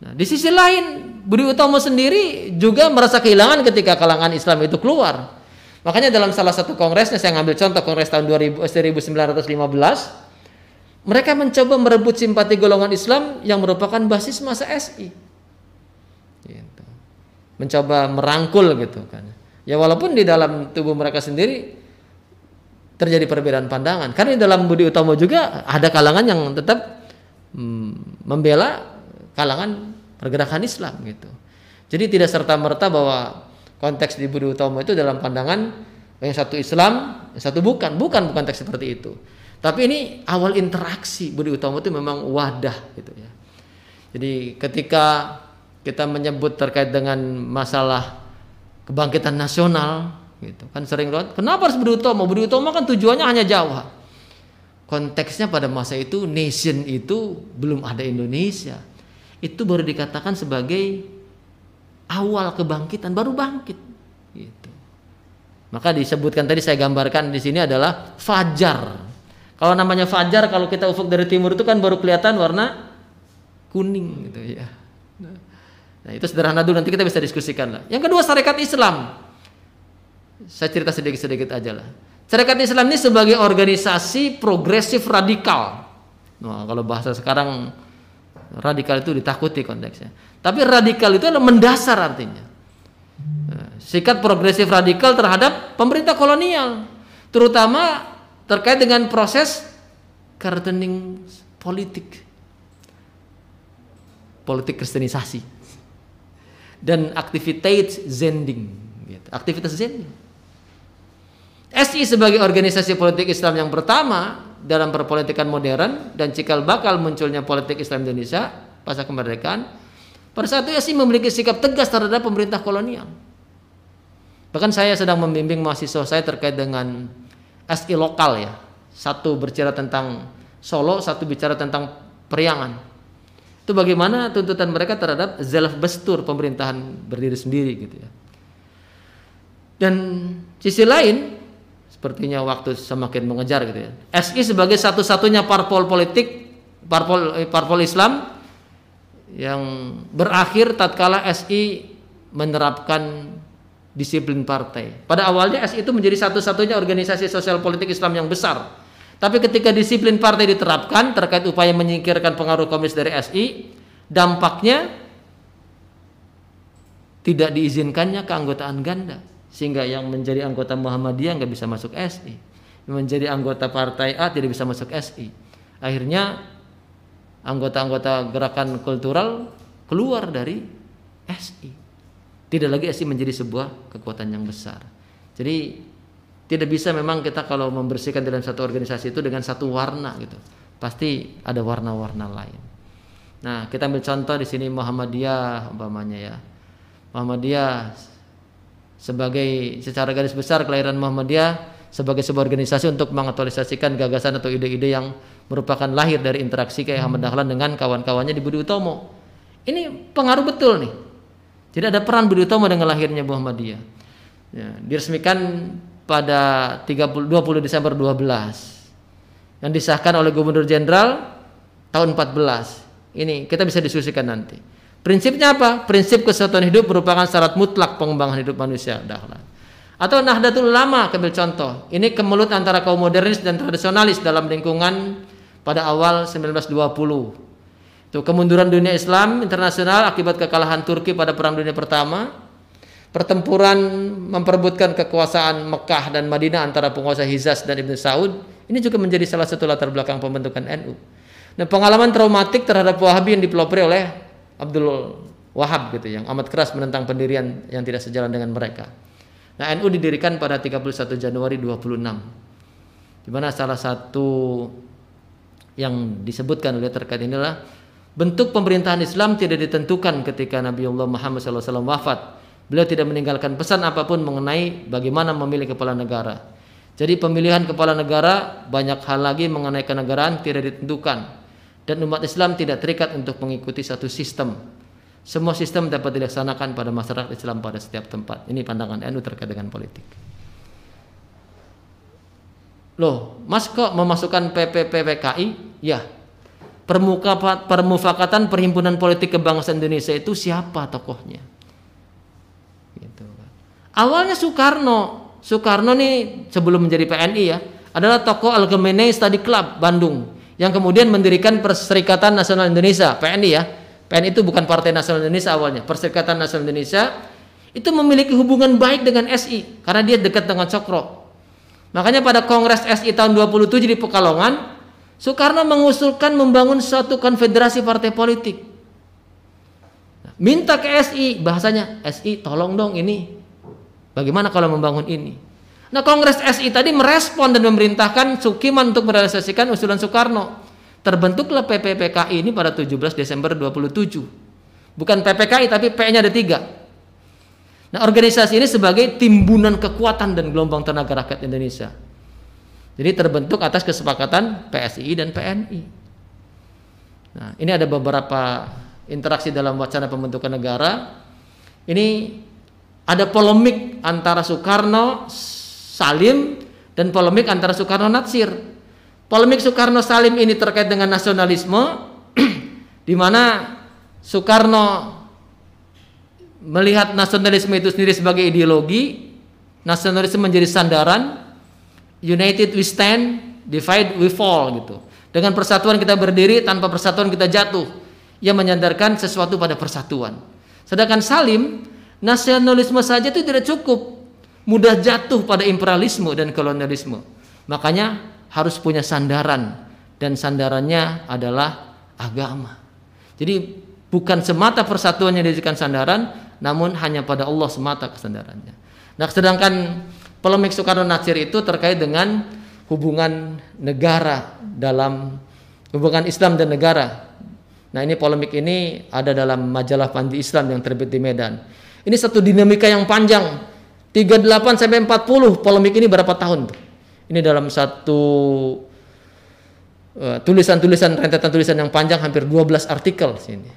Nah, di sisi lain Budi Utomo sendiri juga merasa kehilangan ketika kalangan Islam itu keluar Makanya dalam salah satu kongresnya saya ngambil contoh kongres tahun 2000, 1915 mereka mencoba merebut simpati golongan Islam yang merupakan basis masa SI. Gitu. Mencoba merangkul gitu kan. Ya walaupun di dalam tubuh mereka sendiri terjadi perbedaan pandangan. Karena di dalam Budi Utomo juga ada kalangan yang tetap hmm, membela kalangan pergerakan Islam gitu. Jadi tidak serta merta bahwa konteks di Budi Utomo itu dalam pandangan yang satu Islam, yang satu bukan, bukan bukan teks seperti itu. Tapi ini awal interaksi Budi Utomo itu memang wadah gitu ya. Jadi ketika kita menyebut terkait dengan masalah kebangkitan nasional gitu kan sering banget kenapa harus Budi Utomo? Budi Utomo kan tujuannya hanya Jawa. Konteksnya pada masa itu nation itu belum ada Indonesia. Itu baru dikatakan sebagai awal kebangkitan baru bangkit gitu. Maka disebutkan tadi saya gambarkan di sini adalah fajar. Kalau namanya fajar kalau kita ufuk dari timur itu kan baru kelihatan warna kuning gitu ya. Nah, itu sederhana dulu nanti kita bisa diskusikan lah. Yang kedua syarikat Islam. Saya cerita sedikit-sedikit aja lah. Syarikat Islam ini sebagai organisasi progresif radikal. Nah, kalau bahasa sekarang radikal itu ditakuti konteksnya. Tapi radikal itu adalah mendasar artinya. Sikap progresif radikal terhadap pemerintah kolonial, terutama terkait dengan proses gardening politik, politik kristenisasi, dan aktivitas zending, gitu. aktivitas zending. SI sebagai organisasi politik Islam yang pertama dalam perpolitikan modern dan cikal bakal munculnya politik Islam Indonesia pasca kemerdekaan pada saat itu Yasin memiliki sikap tegas terhadap pemerintah kolonial. Bahkan saya sedang membimbing mahasiswa saya terkait dengan SI lokal ya. Satu berbicara tentang Solo, satu bicara tentang Periangan. Itu bagaimana tuntutan mereka terhadap zelf bestur pemerintahan berdiri sendiri gitu ya. Dan sisi lain sepertinya waktu semakin mengejar gitu ya. SI sebagai satu-satunya parpol politik, parpol eh, parpol Islam yang berakhir tatkala SI menerapkan disiplin partai. Pada awalnya SI itu menjadi satu-satunya organisasi sosial politik Islam yang besar. Tapi ketika disiplin partai diterapkan terkait upaya menyingkirkan pengaruh komunis dari SI, dampaknya tidak diizinkannya keanggotaan ganda sehingga yang menjadi anggota Muhammadiyah nggak bisa masuk SI, menjadi anggota partai A tidak bisa masuk SI. Akhirnya anggota-anggota gerakan kultural keluar dari SI. Tidak lagi SI menjadi sebuah kekuatan yang besar. Jadi tidak bisa memang kita kalau membersihkan dalam satu organisasi itu dengan satu warna gitu. Pasti ada warna-warna lain. Nah, kita ambil contoh di sini Muhammadiyah umpamanya ya. Muhammadiyah sebagai secara garis besar kelahiran Muhammadiyah sebagai sebuah organisasi untuk mengaktualisasikan gagasan atau ide-ide yang merupakan lahir dari interaksi kayak Ahmad Dahlan dengan kawan-kawannya di Budi Utomo. Ini pengaruh betul nih. Jadi ada peran Budi Utomo dengan lahirnya Muhammadiyah. Ya, diresmikan pada 30, 20 Desember 12 yang disahkan oleh Gubernur Jenderal tahun 14. Ini kita bisa diskusikan nanti. Prinsipnya apa? Prinsip kesatuan hidup merupakan syarat mutlak pengembangan hidup manusia. Dahlah. Atau Nahdlatul Ulama, ambil contoh. Ini kemelut antara kaum modernis dan tradisionalis dalam lingkungan pada awal 1920 itu kemunduran dunia Islam internasional akibat kekalahan Turki pada Perang Dunia Pertama, pertempuran memperebutkan kekuasaan Mekah dan Madinah antara penguasa Hizas dan Ibn Saud, ini juga menjadi salah satu latar belakang pembentukan NU. Nah, pengalaman traumatik terhadap Wahabi yang dipelopori oleh Abdul Wahab gitu yang amat keras menentang pendirian yang tidak sejalan dengan mereka. Nah, NU didirikan pada 31 Januari 26. Di mana salah satu yang disebutkan oleh terkait inilah Bentuk pemerintahan Islam tidak ditentukan ketika Nabi Allah Muhammad SAW wafat. Beliau tidak meninggalkan pesan apa pun mengenai bagaimana memilih kepala negara. Jadi pemilihan kepala negara banyak hal lagi mengenai kenegaraan tidak ditentukan dan umat Islam tidak terikat untuk mengikuti satu sistem. Semua sistem dapat dilaksanakan pada masyarakat Islam pada setiap tempat. Ini pandangan NU terkait dengan politik. Loh, Mas kok memasukkan PPPPKI? Ya, permufakatan perhimpunan politik kebangsaan Indonesia itu siapa tokohnya gitu awalnya Soekarno Soekarno nih sebelum menjadi PNI ya adalah tokoh Algemene Study Club Bandung yang kemudian mendirikan Perserikatan Nasional Indonesia PNI ya PNI itu bukan Partai Nasional Indonesia awalnya Perserikatan Nasional Indonesia itu memiliki hubungan baik dengan SI karena dia dekat dengan Cokro makanya pada Kongres SI tahun 27 di Pekalongan Soekarno mengusulkan membangun suatu konfederasi partai politik. Minta ke SI, bahasanya SI tolong dong ini. Bagaimana kalau membangun ini? Nah Kongres SI tadi merespon dan memerintahkan Sukiman untuk merealisasikan usulan Soekarno. Terbentuklah PPPKI ini pada 17 Desember 27. Bukan PPKI tapi P-nya ada tiga. Nah organisasi ini sebagai timbunan kekuatan dan gelombang tenaga rakyat Indonesia. Jadi terbentuk atas kesepakatan PSI dan PNI. Nah, ini ada beberapa interaksi dalam wacana pembentukan negara. Ini ada polemik antara Soekarno Salim dan polemik antara Soekarno Natsir. Polemik Soekarno Salim ini terkait dengan nasionalisme di mana Soekarno melihat nasionalisme itu sendiri sebagai ideologi, nasionalisme menjadi sandaran, United we stand, divide we fall gitu. Dengan persatuan kita berdiri, tanpa persatuan kita jatuh. Ia menyandarkan sesuatu pada persatuan. Sedangkan Salim, nasionalisme saja itu tidak cukup. Mudah jatuh pada imperialisme dan kolonialisme. Makanya harus punya sandaran dan sandarannya adalah agama. Jadi bukan semata persatuan yang dijadikan sandaran, namun hanya pada Allah semata kesandarannya. Nah, sedangkan polemik Soekarno Natsir itu terkait dengan hubungan negara dalam hubungan Islam dan negara. Nah ini polemik ini ada dalam majalah Pandi Islam yang terbit di Medan. Ini satu dinamika yang panjang. 38 sampai 40 polemik ini berapa tahun tuh? Ini dalam satu uh, tulisan-tulisan rentetan tulisan yang panjang hampir 12 artikel sini.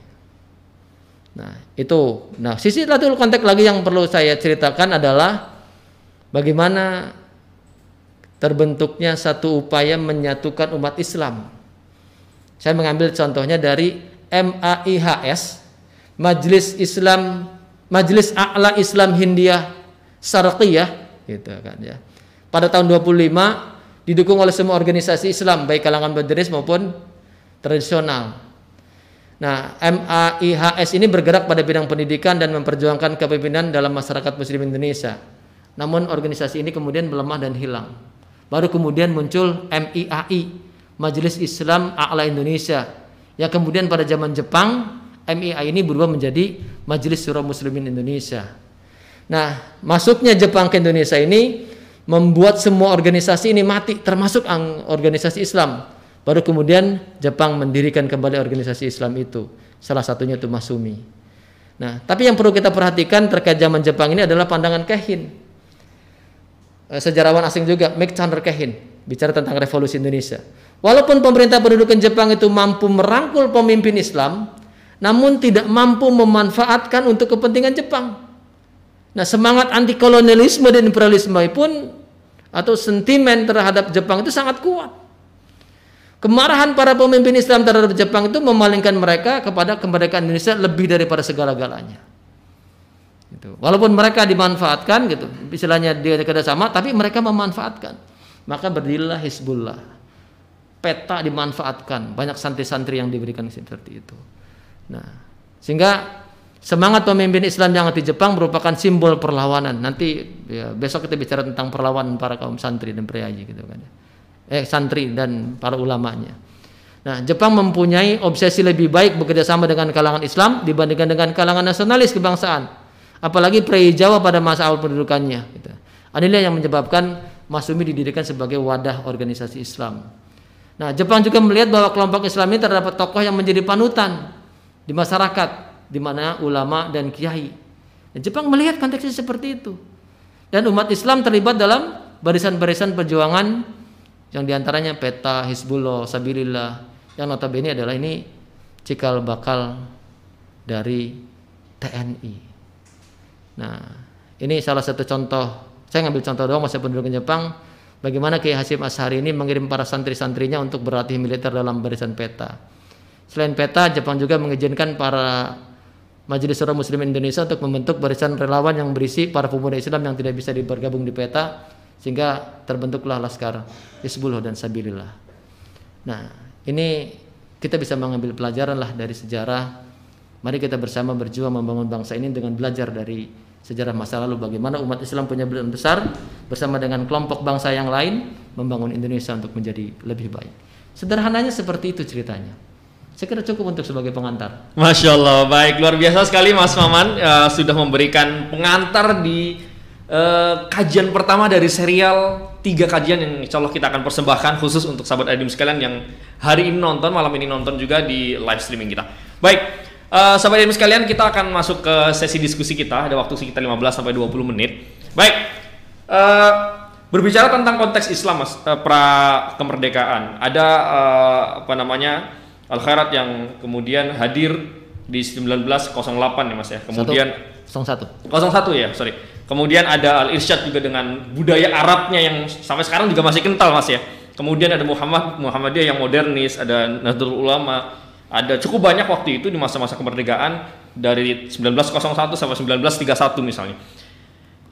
Nah, itu. Nah, sisi satu konteks lagi yang perlu saya ceritakan adalah Bagaimana terbentuknya satu upaya menyatukan umat Islam. Saya mengambil contohnya dari MAIHS, Majelis Islam Majelis A'la Islam Hindia Sarqiyah gitu kan ya. Pada tahun 25 didukung oleh semua organisasi Islam baik kalangan modernis maupun tradisional. Nah, MAIHS ini bergerak pada bidang pendidikan dan memperjuangkan kepemimpinan dalam masyarakat muslim Indonesia. Namun organisasi ini kemudian melemah dan hilang. Baru kemudian muncul MIAI, Majelis Islam A'la Indonesia, yang kemudian pada zaman Jepang MIAI ini berubah menjadi Majelis Surah Muslimin Indonesia. Nah, masuknya Jepang ke Indonesia ini membuat semua organisasi ini mati, termasuk organisasi Islam. Baru kemudian Jepang mendirikan kembali organisasi Islam itu. Salah satunya itu Masumi. Nah, tapi yang perlu kita perhatikan terkait zaman Jepang ini adalah pandangan Kehin. Eh, sejarawan asing juga Mick Chandler Kehin bicara tentang revolusi Indonesia. Walaupun pemerintah pendudukan Jepang itu mampu merangkul pemimpin Islam, namun tidak mampu memanfaatkan untuk kepentingan Jepang. Nah, semangat anti kolonialisme dan imperialisme pun atau sentimen terhadap Jepang itu sangat kuat. Kemarahan para pemimpin Islam terhadap Jepang itu memalingkan mereka kepada kemerdekaan Indonesia lebih daripada segala-galanya. Gitu. Walaupun mereka dimanfaatkan gitu, istilahnya dia sama, tapi mereka memanfaatkan. Maka berdirilah Hizbullah. Peta dimanfaatkan, banyak santri-santri yang diberikan seperti itu. Nah, sehingga semangat pemimpin Islam yang di Jepang merupakan simbol perlawanan. Nanti ya, besok kita bicara tentang perlawanan para kaum santri dan priayi gitu kan. Eh santri dan para ulamanya. Nah, Jepang mempunyai obsesi lebih baik bekerja sama dengan kalangan Islam dibandingkan dengan kalangan nasionalis kebangsaan. Apalagi Prei Jawa pada masa awal pendudukannya. Gitu. Inilah yang menyebabkan Masumi didirikan sebagai wadah organisasi Islam. Nah, Jepang juga melihat bahwa kelompok Islam ini terdapat tokoh yang menjadi panutan di masyarakat di mana ulama dan kiai. Dan Jepang melihat konteksnya seperti itu. Dan umat Islam terlibat dalam barisan-barisan perjuangan yang di antaranya peta Hizbullah, Sabilillah yang notabene adalah ini cikal bakal dari TNI. Nah, ini salah satu contoh. Saya ngambil contoh doang masa penduduk Jepang. Bagaimana Kiai Hasim Ashari ini mengirim para santri-santrinya untuk berlatih militer dalam barisan peta. Selain peta, Jepang juga mengizinkan para Majelis Surah Muslim Indonesia untuk membentuk barisan relawan yang berisi para pemuda Islam yang tidak bisa bergabung di peta sehingga terbentuklah Laskar Hizbullah dan Sabilillah. Nah, ini kita bisa mengambil pelajaran lah dari sejarah. Mari kita bersama berjuang membangun bangsa ini dengan belajar dari sejarah masa lalu bagaimana umat Islam punya beban besar bersama dengan kelompok bangsa yang lain membangun Indonesia untuk menjadi lebih baik. Sederhananya seperti itu ceritanya. Saya kira cukup untuk sebagai pengantar. Masya Allah, baik luar biasa sekali Mas Maman uh, sudah memberikan pengantar di uh, kajian pertama dari serial tiga kajian yang insya Allah kita akan persembahkan khusus untuk sahabat Adim sekalian yang hari ini nonton, malam ini nonton juga di live streaming kita. Baik, uh, sahabat Adim sekalian kita akan masuk ke sesi diskusi kita, ada waktu sekitar 15 sampai 20 menit. Baik, uh, berbicara tentang konteks Islam mas, uh, pra kemerdekaan, ada uh, apa namanya? Al Khairat yang kemudian hadir di 1908 ya Mas ya. Kemudian 01. 01 ya, sorry. Kemudian ada Al Irsyad juga dengan budaya Arabnya yang sampai sekarang juga masih kental Mas ya. Kemudian ada Muhammad Muhammadiyah yang modernis, ada Nahdlatul Ulama, ada cukup banyak waktu itu di masa-masa kemerdekaan dari 1901 sampai 1931 misalnya.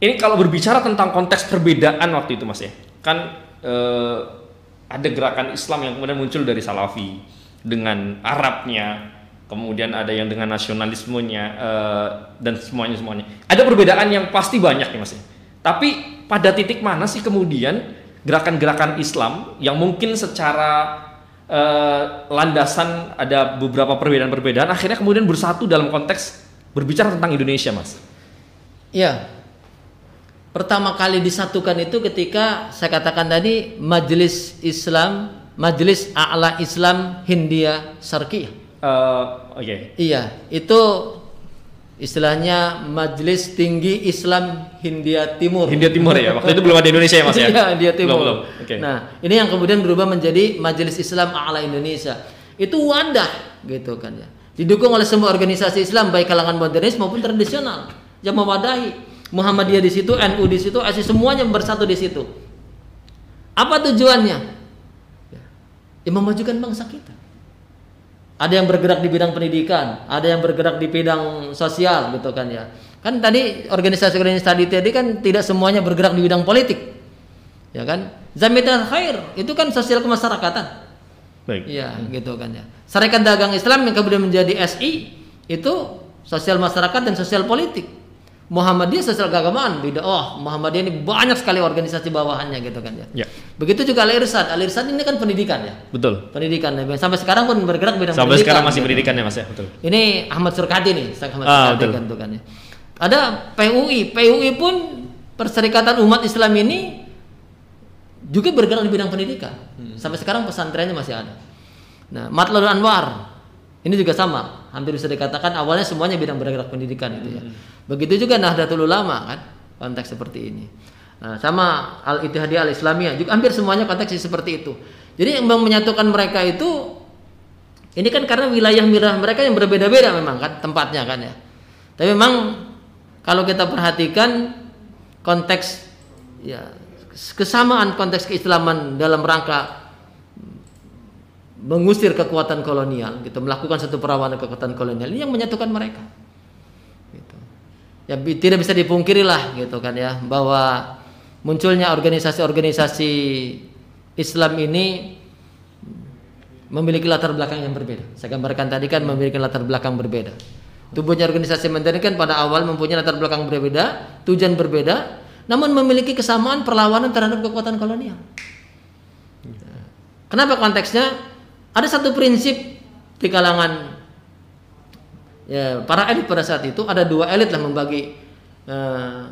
Ini kalau berbicara tentang konteks perbedaan waktu itu Mas ya. Kan eh, ada gerakan Islam yang kemudian muncul dari Salafi dengan Arabnya, kemudian ada yang dengan nasionalismenya uh, dan semuanya semuanya. Ada perbedaan yang pasti banyak ya mas. Ya. Tapi pada titik mana sih kemudian gerakan-gerakan Islam yang mungkin secara uh, landasan ada beberapa perbedaan-perbedaan akhirnya kemudian bersatu dalam konteks berbicara tentang Indonesia mas? Iya. Pertama kali disatukan itu ketika saya katakan tadi Majelis Islam Majelis A'la Islam Hindia Sarkiyah. Uh, Oke. Okay. Iya, itu istilahnya Majelis Tinggi Islam Hindia Timur. Hindia Timur ya. Waktu itu belum ada Indonesia ya Mas ya. Iya, Hindia Timur. Belum, belum. Okay. Nah, ini yang kemudian berubah menjadi Majelis Islam A'la Indonesia. Itu wadah gitu kan ya. Didukung oleh semua organisasi Islam baik kalangan modernis maupun tradisional yang mewadahi. Muhammadiyah di situ, NU di situ, ASI semuanya bersatu di situ. Apa tujuannya? Ya memajukan bangsa kita. Ada yang bergerak di bidang pendidikan, ada yang bergerak di bidang sosial gitu kan ya. Kan tadi organisasi-organisasi tadi tadi kan tidak semuanya bergerak di bidang politik. Ya kan? Zamitul khair itu kan sosial kemasyarakatan. Baik. Ya, gitu kan ya. Serikat Dagang Islam yang kemudian menjadi SI itu sosial masyarakat dan sosial politik. Muhammadiyah sosial keagamaan beda. Oh, Muhammadiyah ini banyak sekali organisasi bawahannya gitu kan ya. ya. Begitu juga Al Irsad. Al Irsad ini kan pendidikan ya. Betul. Pendidikan ya. Sampai sekarang pun bergerak bidang Sampai pendidikan. sekarang masih gitu. pendidikan ya Mas ya, betul. Ini Ahmad Surkati nih, Ahmad ah, Surkati kan tuh kan ya. Ada PUI. PUI pun Perserikatan Umat Islam ini juga bergerak di bidang pendidikan. Hmm. Sampai sekarang pesantrennya masih ada. Nah, Matlul Anwar ini juga sama, hampir bisa dikatakan awalnya semuanya bidang bergerak pendidikan itu ya. Hmm. Begitu juga Nahdlatul Ulama kan, konteks seperti ini. Nah, sama Al Ittihadiyah Al Islamiyah juga hampir semuanya konteks seperti itu. Jadi yang menyatukan mereka itu Ini kan karena wilayah-wilayah mereka yang berbeda-beda memang kan tempatnya kan ya. Tapi memang kalau kita perhatikan konteks ya kesamaan konteks keislaman dalam rangka mengusir kekuatan kolonial gitu melakukan satu perlawanan kekuatan kolonial ini yang menyatukan mereka gitu. ya tidak bisa dipungkiri lah gitu kan ya bahwa munculnya organisasi-organisasi Islam ini memiliki latar belakang yang berbeda. Saya gambarkan tadi kan memiliki latar belakang berbeda. Tubuhnya organisasi modern kan pada awal mempunyai latar belakang berbeda, tujuan berbeda, namun memiliki kesamaan perlawanan terhadap kekuatan kolonial. Kenapa konteksnya? Ada satu prinsip di kalangan ya, para elit pada saat itu ada dua elit lah membagi uh,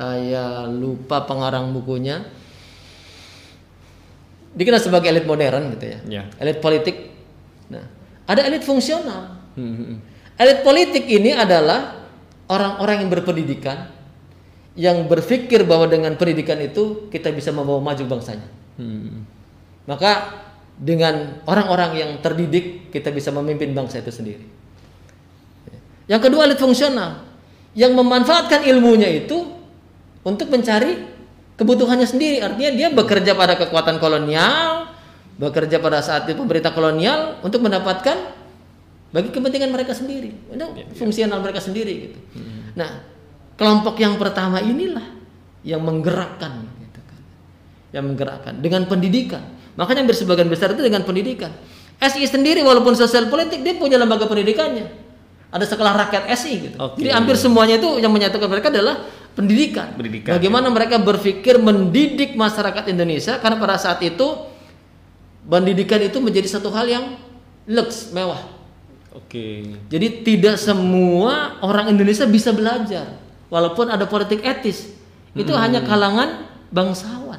saya lupa pengarang bukunya dikenal sebagai elit modern gitu ya. Ya. Elit politik. Nah, ada elit fungsional. Hmm, hmm, hmm. Elit politik ini adalah orang-orang yang berpendidikan yang berpikir bahwa dengan pendidikan itu kita bisa membawa maju bangsanya. Hmm. Maka dengan orang-orang yang terdidik kita bisa memimpin bangsa itu sendiri. Yang kedua elit fungsional yang memanfaatkan ilmunya itu untuk mencari kebutuhannya sendiri. Artinya dia bekerja pada kekuatan kolonial, bekerja pada saat itu pemerintah kolonial untuk mendapatkan bagi kepentingan mereka sendiri, ya, ya. fungsional mereka sendiri gitu. Hmm. Nah, kelompok yang pertama inilah yang menggerakkan, gitu kan. yang menggerakkan dengan pendidikan. Makanya bersebagian besar itu dengan pendidikan. SI sendiri walaupun sosial politik dia punya lembaga pendidikannya. Ada sekolah rakyat SI gitu. Okay. Jadi hampir semuanya itu yang menyatukan mereka adalah pendidikan. pendidikan Bagaimana ya. mereka berpikir mendidik masyarakat Indonesia karena pada saat itu pendidikan itu menjadi satu hal yang lux, mewah. Oke. Jadi tidak semua orang Indonesia bisa belajar walaupun ada politik etis. Itu hmm. hanya kalangan bangsawan.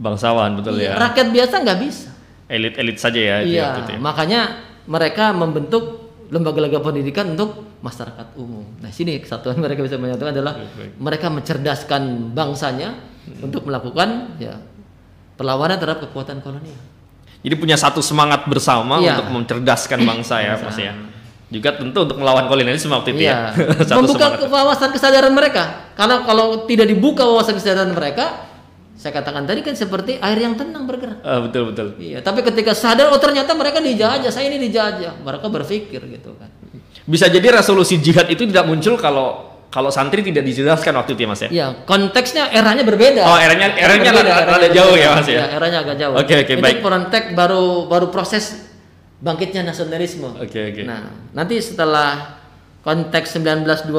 Bangsawan betul iya, ya. Rakyat biasa nggak bisa. Elit-elit saja ya. Iya. Ya. Makanya mereka membentuk lembaga-lembaga pendidikan untuk masyarakat umum. Nah, sini kesatuan mereka bisa menyatukan adalah baik, baik. mereka mencerdaskan bangsanya hmm. untuk melakukan ya perlawanan terhadap kekuatan kolonial. Jadi punya satu semangat bersama ya. untuk mencerdaskan bangsa ya, Mas ya. Juga tentu untuk melawan kolonialisme waktu itu ya. ya. Membuka wawasan kesadaran mereka. Karena kalau tidak dibuka wawasan kesadaran mereka, saya katakan tadi kan seperti air yang tenang bergerak. Uh, betul betul. Iya, tapi ketika sadar oh ternyata mereka dijajah, saya ini dijajah, mereka berpikir gitu kan. Bisa jadi resolusi jihad itu tidak muncul kalau kalau santri tidak dijelaskan waktu itu ya Mas ya. Iya, konteksnya eranya berbeda. Oh, eranya eranya berbeda, eranya jauh ya Mas ya. Iya, eranya agak jauh. Oke okay, oke okay, baik. Itu konteks baru baru proses bangkitnya nasionalisme. Oke okay, oke. Okay. Nah, nanti setelah konteks 1928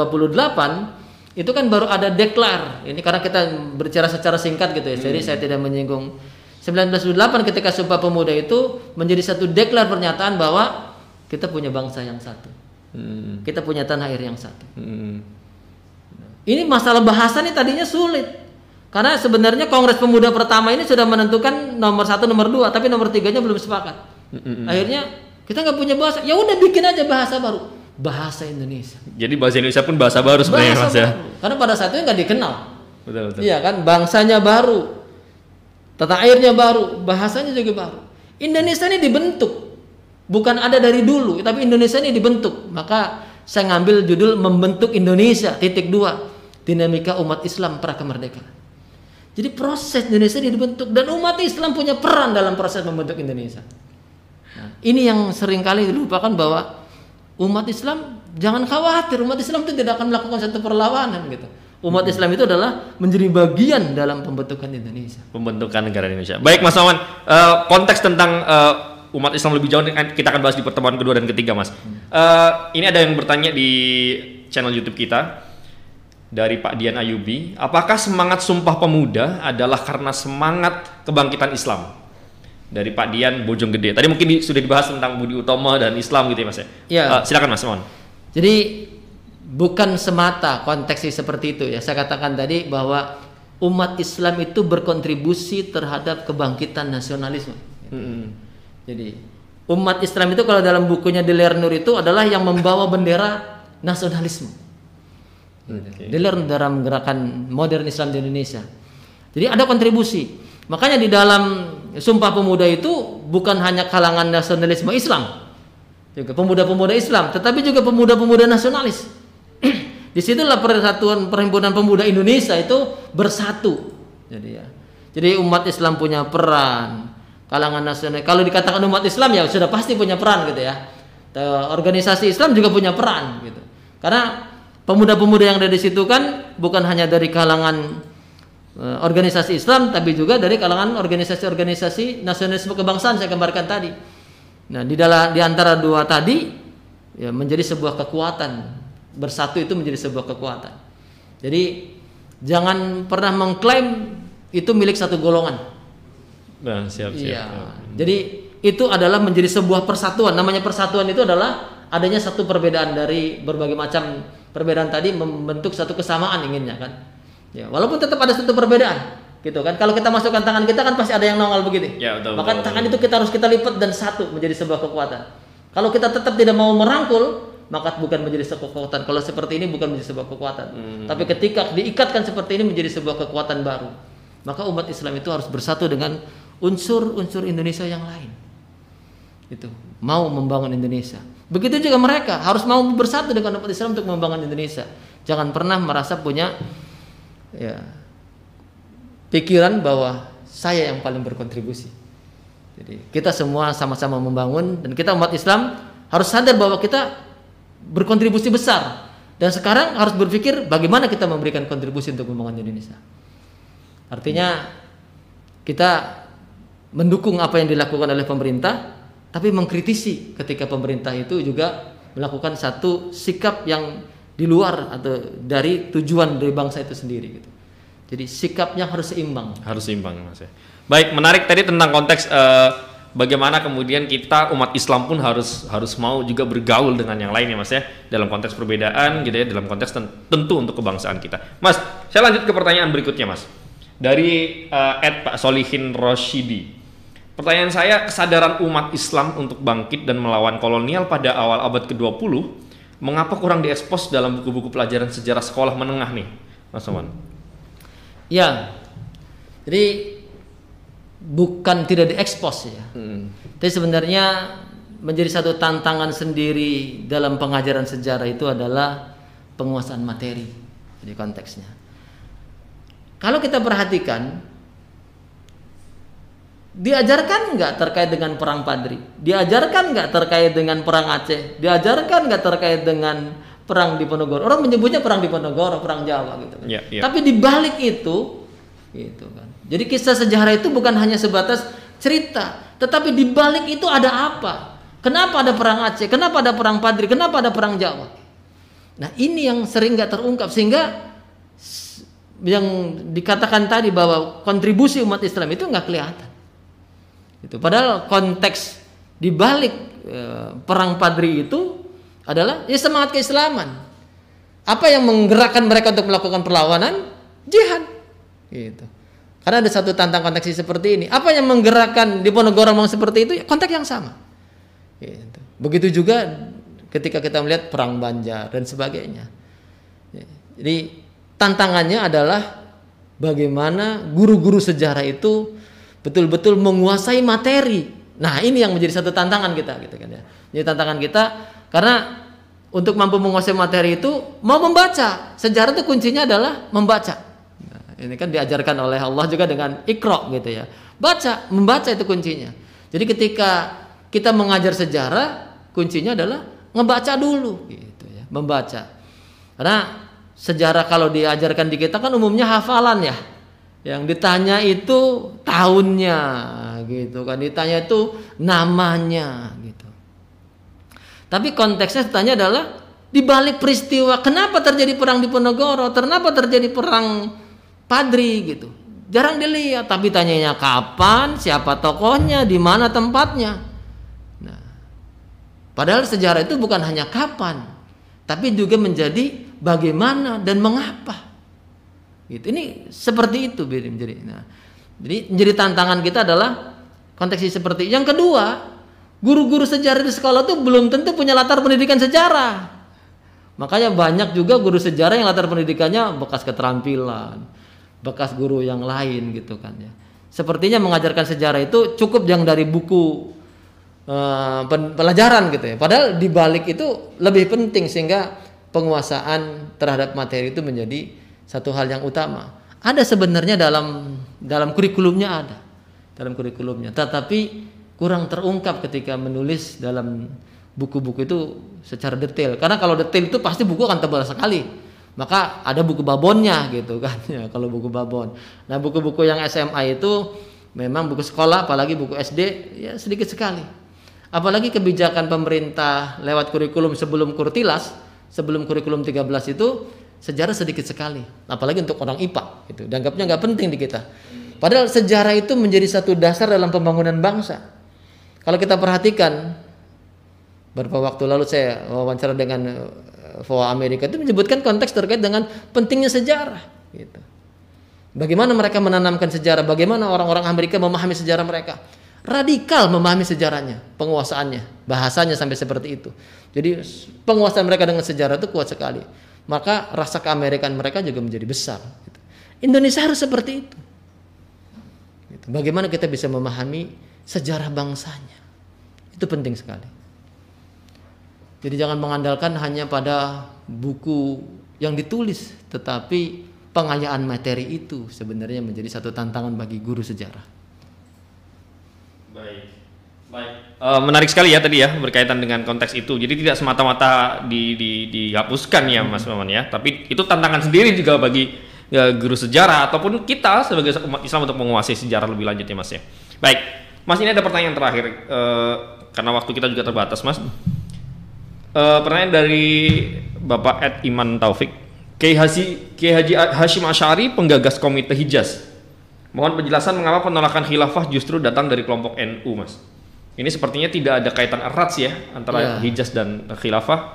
itu kan baru ada deklar. Ini karena kita berbicara secara singkat gitu ya. Hmm. Jadi saya tidak menyinggung 1928 ketika Sumpah Pemuda itu menjadi satu deklar pernyataan bahwa kita punya bangsa yang satu. Hmm. Kita punya tanah air yang satu. Hmm. Ini masalah bahasa nih tadinya sulit. Karena sebenarnya Kongres Pemuda pertama ini sudah menentukan nomor satu, nomor dua, tapi nomor tiganya belum sepakat. Hmm. Akhirnya kita nggak punya bahasa. Ya udah bikin aja bahasa baru bahasa Indonesia. Jadi bahasa Indonesia pun bahasa baru sebenarnya bahasa Mas ya. Karena pada saat itu nggak dikenal. Betul betul. Iya kan, bangsanya baru, tata airnya baru, bahasanya juga baru. Indonesia ini dibentuk, bukan ada dari dulu, tapi Indonesia ini dibentuk. Maka saya ngambil judul membentuk Indonesia titik dua dinamika umat Islam pra kemerdekaan. Jadi proses Indonesia ini dibentuk dan umat Islam punya peran dalam proses membentuk Indonesia. Nah, ini yang sering kali dilupakan bahwa umat Islam jangan khawatir umat Islam itu tidak akan melakukan satu perlawanan gitu. Umat hmm. Islam itu adalah menjadi bagian dalam pembentukan Indonesia. Pembentukan negara Indonesia. Baik Mas Awan uh, konteks tentang uh, umat Islam lebih jauh kita akan bahas di pertemuan kedua dan ketiga Mas. Uh, ini ada yang bertanya di channel YouTube kita dari Pak Dian Ayubi apakah semangat Sumpah Pemuda adalah karena semangat kebangkitan Islam dari Pak Dian Bojonggede. Tadi mungkin di, sudah dibahas tentang Budi Utomo dan Islam gitu ya Mas ya. ya. Uh, silakan Mas Mon. Jadi bukan semata konteksnya seperti itu ya. Saya katakan tadi bahwa umat Islam itu berkontribusi terhadap kebangkitan nasionalisme. Hmm. Jadi umat Islam itu kalau dalam bukunya Delir Nur itu adalah yang membawa bendera nasionalisme. Okay. Delir dalam gerakan modern Islam di Indonesia. Jadi ada kontribusi. Makanya di dalam Sumpah Pemuda itu bukan hanya kalangan nasionalisme Islam, juga pemuda-pemuda Islam, tetapi juga pemuda-pemuda nasionalis. Di situlah persatuan perhimpunan pemuda Indonesia itu bersatu. Jadi ya, jadi umat Islam punya peran, kalangan nasional. Kalau dikatakan umat Islam ya sudah pasti punya peran gitu ya. Organisasi Islam juga punya peran gitu. Karena pemuda-pemuda yang ada di situ kan bukan hanya dari kalangan organisasi Islam tapi juga dari kalangan organisasi-organisasi nasionalisme kebangsaan saya gambarkan tadi. Nah, di dalam di antara dua tadi ya menjadi sebuah kekuatan. Bersatu itu menjadi sebuah kekuatan. Jadi jangan pernah mengklaim itu milik satu golongan Nah, siap, siap. Iya. Jadi itu adalah menjadi sebuah persatuan. Namanya persatuan itu adalah adanya satu perbedaan dari berbagai macam perbedaan tadi membentuk satu kesamaan inginnya kan. Ya, walaupun tetap ada satu perbedaan gitu kan. Kalau kita masukkan tangan kita kan pasti ada yang nongol begitu. Ya, betul, Maka betul, tangan betul. itu kita harus kita lipat dan satu menjadi sebuah kekuatan. Kalau kita tetap tidak mau merangkul, maka bukan menjadi sebuah kekuatan. Kalau seperti ini bukan menjadi sebuah kekuatan. Hmm. Tapi ketika diikatkan seperti ini menjadi sebuah kekuatan baru. Maka umat Islam itu harus bersatu dengan unsur-unsur Indonesia yang lain. Itu mau membangun Indonesia. Begitu juga mereka harus mau bersatu dengan umat Islam untuk membangun Indonesia. Jangan pernah merasa punya ya pikiran bahwa saya yang paling berkontribusi. Jadi kita semua sama-sama membangun dan kita umat Islam harus sadar bahwa kita berkontribusi besar dan sekarang harus berpikir bagaimana kita memberikan kontribusi untuk membangun Indonesia. Artinya kita mendukung apa yang dilakukan oleh pemerintah, tapi mengkritisi ketika pemerintah itu juga melakukan satu sikap yang di luar atau dari tujuan dari bangsa itu sendiri gitu. Jadi sikapnya harus seimbang. Harus seimbang mas ya. Baik, menarik tadi tentang konteks eh, bagaimana kemudian kita umat Islam pun harus harus mau juga bergaul dengan yang lain ya mas ya dalam konteks perbedaan gitu ya dalam konteks ten- tentu untuk kebangsaan kita. Mas, saya lanjut ke pertanyaan berikutnya mas dari eh, Ed Pak Solihin Roshidi. Pertanyaan saya kesadaran umat Islam untuk bangkit dan melawan kolonial pada awal abad ke-20 mengapa kurang diekspos dalam buku-buku pelajaran sejarah sekolah menengah nih, Mas Oman? Ya. Jadi bukan tidak diekspos ya. Hmm. Tapi sebenarnya menjadi satu tantangan sendiri dalam pengajaran sejarah itu adalah penguasaan materi. Jadi konteksnya. Kalau kita perhatikan diajarkan nggak terkait dengan perang Padri? Diajarkan nggak terkait dengan perang Aceh? Diajarkan nggak terkait dengan perang Diponegoro? Orang menyebutnya perang Diponegoro, perang Jawa gitu. kan. Ya, ya. Tapi di balik itu, gitu kan. Jadi kisah sejarah itu bukan hanya sebatas cerita, tetapi di balik itu ada apa? Kenapa ada perang Aceh? Kenapa ada perang Padri? Kenapa ada perang Jawa? Nah ini yang sering nggak terungkap sehingga yang dikatakan tadi bahwa kontribusi umat Islam itu nggak kelihatan. Itu padahal konteks di balik eh, perang Padri itu adalah ya semangat keislaman. Apa yang menggerakkan mereka untuk melakukan perlawanan? Jihad. Gitu. Karena ada satu tantang konteks seperti ini. Apa yang menggerakkan di Ponorogo memang seperti itu? Ya, konteks yang sama. Gitu. Begitu juga ketika kita melihat perang Banjar dan sebagainya. Ya, Jadi tantangannya adalah bagaimana guru-guru sejarah itu betul-betul menguasai materi. Nah, ini yang menjadi satu tantangan kita gitu kan ya. Jadi tantangan kita karena untuk mampu menguasai materi itu mau membaca. Sejarah itu kuncinya adalah membaca. Nah, ini kan diajarkan oleh Allah juga dengan ikro gitu ya. Baca, membaca itu kuncinya. Jadi ketika kita mengajar sejarah, kuncinya adalah ngebaca dulu gitu ya, membaca. Karena sejarah kalau diajarkan di kita kan umumnya hafalan ya. Yang ditanya itu tahunnya gitu kan, ditanya itu namanya gitu. Tapi konteksnya ditanya adalah di balik peristiwa kenapa terjadi perang di Ponorogo, kenapa terjadi perang Padri gitu. Jarang dilihat, tapi tanyanya kapan, siapa tokohnya, di mana tempatnya. Nah, padahal sejarah itu bukan hanya kapan, tapi juga menjadi bagaimana dan mengapa. Gitu. Ini seperti itu menjadi. Nah, jadi menjadi tantangan kita adalah konteks seperti yang kedua, guru-guru sejarah di sekolah itu belum tentu punya latar pendidikan sejarah. Makanya banyak juga guru sejarah yang latar pendidikannya bekas keterampilan, bekas guru yang lain gitu kan ya. sepertinya mengajarkan sejarah itu cukup yang dari buku uh, pelajaran gitu ya. Padahal di balik itu lebih penting sehingga penguasaan terhadap materi itu menjadi satu hal yang utama. Ada sebenarnya dalam dalam kurikulumnya ada. Dalam kurikulumnya, tetapi kurang terungkap ketika menulis dalam buku-buku itu secara detail. Karena kalau detail itu pasti buku akan tebal sekali maka ada buku babonnya gitu kan ya kalau buku babon nah buku-buku yang SMA itu memang buku sekolah apalagi buku SD ya sedikit sekali apalagi kebijakan pemerintah lewat kurikulum sebelum kurtilas sebelum kurikulum 13 itu sejarah sedikit sekali apalagi untuk orang IPA gitu dianggapnya nggak penting di kita padahal sejarah itu menjadi satu dasar dalam pembangunan bangsa kalau kita perhatikan beberapa waktu lalu saya wawancara dengan VOA Amerika itu menyebutkan konteks terkait dengan pentingnya sejarah gitu. Bagaimana mereka menanamkan sejarah, bagaimana orang-orang Amerika memahami sejarah mereka. Radikal memahami sejarahnya, penguasaannya, bahasanya sampai seperti itu. Jadi penguasaan mereka dengan sejarah itu kuat sekali. Maka rasa keamerikan mereka juga menjadi besar. Gitu. Indonesia harus seperti itu. Gitu. Bagaimana kita bisa memahami sejarah bangsanya. Itu penting sekali. Jadi jangan mengandalkan hanya pada buku yang ditulis, tetapi pengayaan materi itu sebenarnya menjadi satu tantangan bagi guru sejarah. Baik, baik. Uh, menarik sekali ya tadi ya berkaitan dengan konteks itu. Jadi tidak semata-mata di, di, dihapuskan ya Mas Maman ya, tapi itu tantangan sendiri juga bagi ya, guru sejarah ataupun kita sebagai umat Islam untuk menguasai sejarah lebih lanjut ya Mas ya. Baik, Mas ini ada pertanyaan terakhir uh, karena waktu kita juga terbatas Mas. Uh, pertanyaan dari Bapak Ed Iman Taufik. Kiai Haji, Kiai Haji Hashim Asyari penggagas Komite Hijaz. Mohon penjelasan mengapa penolakan khilafah justru datang dari kelompok NU, Mas. Ini sepertinya tidak ada kaitan erat sih ya antara yeah. Hijaz dan khilafah.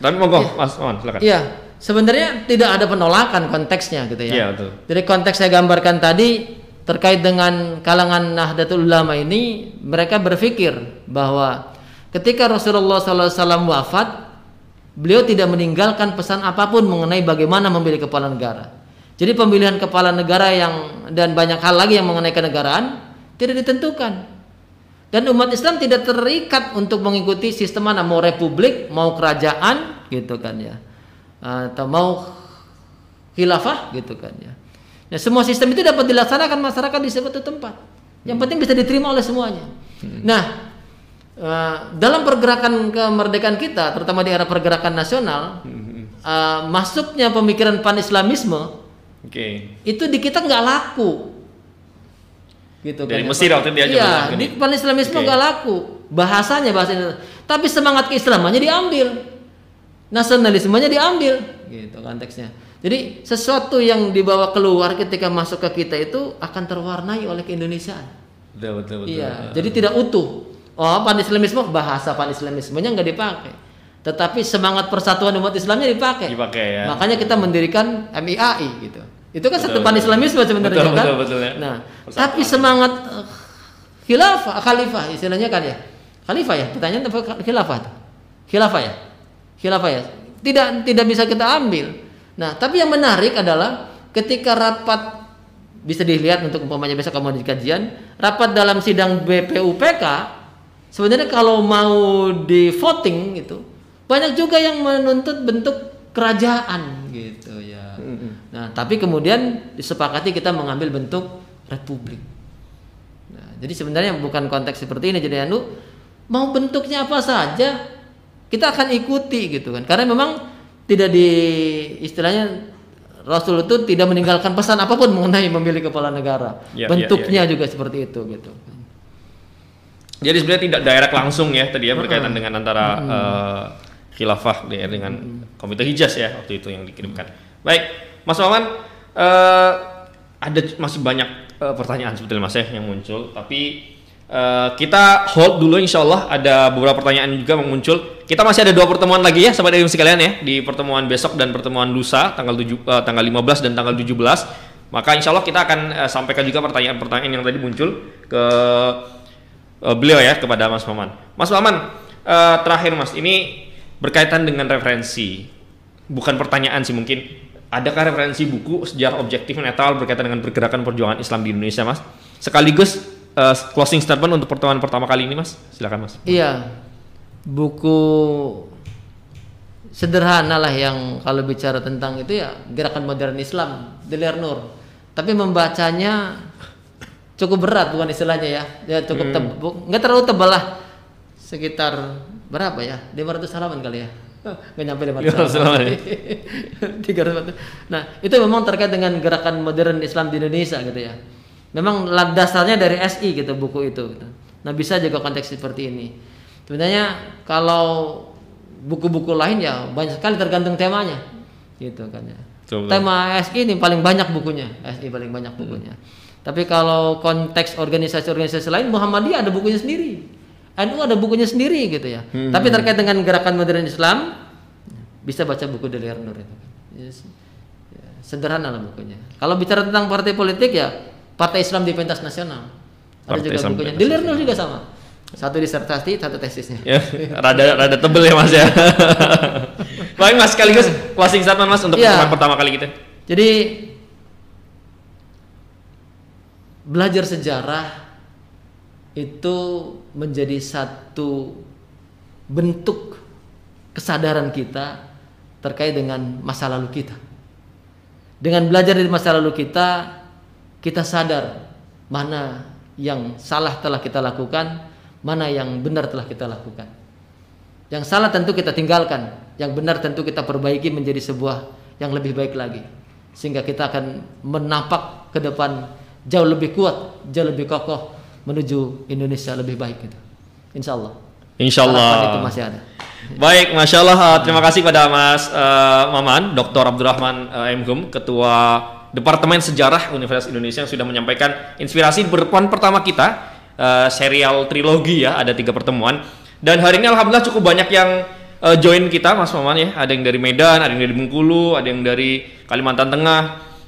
Tapi monggo, yeah. Mas Mohon silakan. Iya, yeah. sebenarnya tidak ada penolakan konteksnya gitu ya. Iya, yeah, betul. Konteks saya gambarkan tadi terkait dengan kalangan Nahdlatul Ulama ini, mereka berpikir bahwa Ketika Rasulullah SAW wafat, beliau tidak meninggalkan pesan apa pun mengenai bagaimana memilih kepala negara. Jadi pemilihan kepala negara yang dan banyak hal lagi yang mengenai kenegaraan tidak ditentukan. Dan umat Islam tidak terikat untuk mengikuti sistem mana mau republik, mau kerajaan gitu kan ya. Atau mau khilafah gitu kan ya. Nah, semua sistem itu dapat dilaksanakan masyarakat di suatu tempat. Yang penting bisa diterima oleh semuanya. Hmm. Nah, Eh, dalam pergerakan kemerdekaan kita, terutama di era pergerakan nasional, uh, masuknya pemikiran pan-islamisme, okay. itu di kita nggak laku, gitu Dari kan. Mesir waktu dia Iya, di pan-islamisme nggak okay. laku, bahasanya bahasa Tapi semangat keislamannya diambil, nasionalismenya diambil, gitu konteksnya. Jadi sesuatu yang dibawa keluar ketika masuk ke kita itu akan terwarnai oleh keindonesiaan. Betul, betul, betul. Iya, jadi tidak utuh Oh, pan-islamisme bahasa pan-islamismenya nggak dipakai. Tetapi semangat persatuan umat Islamnya dipakai. Dipakai ya. Makanya kita mendirikan MIAI gitu. Itu kan betul, satu pan-islamisme sebenarnya betul, kan. Betul, betul, ya. Nah, persatuan. tapi semangat uh, khilafah, khalifah istilahnya kan ya. Khalifah ya, pertanyaan apa khilafah? Khilafah ya. Khilafah ya. Tidak tidak bisa kita ambil. Nah, tapi yang menarik adalah ketika rapat bisa dilihat untuk umpamanya besok kamu di kajian, rapat dalam sidang BPUPK Sebenarnya kalau mau di voting itu banyak juga yang menuntut bentuk kerajaan gitu ya. Nah, tapi kemudian disepakati kita mengambil bentuk republik. Nah, jadi sebenarnya bukan konteks seperti ini jadi anu mau bentuknya apa saja kita akan ikuti gitu kan. Karena memang tidak di istilahnya Rasul itu tidak meninggalkan pesan apa pun mengenai memilih kepala negara. Ya, Bentuknya ya, ya, ya. juga seperti itu gitu. Jadi sebenarnya tidak direct langsung ya tadi ya berkaitan dengan antara uh, khilafah ya, dengan komite hijaz ya waktu itu yang dikirimkan. Baik, Mas Maman, uh, ada masih banyak uh, pertanyaan sebetulnya Mas ya yang muncul, tapi uh, kita hold dulu Insya Allah ada beberapa pertanyaan juga yang muncul. Kita masih ada dua pertemuan lagi ya sahabat ilmu sekalian ya di pertemuan besok dan pertemuan lusa tanggal 7 uh, tanggal 15 dan tanggal 17. Maka Insya Allah kita akan uh, sampaikan juga pertanyaan-pertanyaan yang tadi muncul ke uh, beliau ya kepada Mas Maman. Mas Maman, uh, terakhir Mas, ini berkaitan dengan referensi. Bukan pertanyaan sih mungkin adakah referensi buku sejarah objektif netral berkaitan dengan pergerakan perjuangan Islam di Indonesia, Mas? Sekaligus uh, closing statement untuk pertemuan pertama kali ini, Mas. Silakan, Mas. Iya. Buku sederhana lah yang kalau bicara tentang itu ya gerakan modern Islam, Delir Nur. Tapi membacanya cukup berat bukan istilahnya ya. Ya cukup Hmm. tebal, nggak terlalu tebal lah. Sekitar berapa ya? 500 halaman kali ya. Nggak nyampe 500 500 halaman ya? 300. Nah, itu memang terkait dengan gerakan modern Islam di Indonesia gitu ya. Memang dasarnya dari SI gitu buku itu. Gitu. Nah, bisa juga konteks seperti ini. Sebenarnya kalau buku-buku lain ya banyak sekali tergantung temanya. Gitu kan ya. Betul. Tema SI ini paling banyak bukunya. SI paling banyak bukunya. Tapi kalau konteks organisasi-organisasi lain Muhammadiyah ada bukunya sendiri. NU ada bukunya sendiri gitu ya. Tapi terkait dengan gerakan modern Islam bisa baca buku Delir Nur itu. Yes. Ya, sederhana lah bukunya. Kalau bicara tentang partai politik ya Partai Islam di Pentas Nasional. Ada Partai juga Islam bukunya. Delir Nur juga sama. Satu disertasi, satu tesisnya. ya, rada rada tebel ya, Mas ya. Baik, Mas, sekaligus closing statement Mas untuk pertemuan pertama kali kita. Jadi belajar sejarah itu menjadi satu bentuk kesadaran kita terkait dengan masa lalu kita. Dengan belajar dari masa lalu kita, kita sadar mana yang salah telah kita lakukan, mana yang benar telah kita lakukan. Yang salah tentu kita tinggalkan, yang benar tentu kita perbaiki menjadi sebuah yang lebih baik lagi. Sehingga kita akan menapak ke depan jauh lebih kuat, jauh lebih kokoh menuju Indonesia lebih baik gitu. Insya Allah. Insya Allah. Itu masih ada. Baik, masya Allah. uh, Terima kasih pada Mas uh, Maman, Dr. Abdurrahman uh, M. Hum, Ketua Departemen Sejarah Universitas Indonesia yang sudah menyampaikan inspirasi pertemuan pertama kita, uh, serial trilogi ya, ada tiga pertemuan. Dan hari ini alhamdulillah cukup banyak yang uh, join kita, Mas Maman ya. Ada yang dari Medan, ada yang dari Bengkulu, ada yang dari Kalimantan Tengah,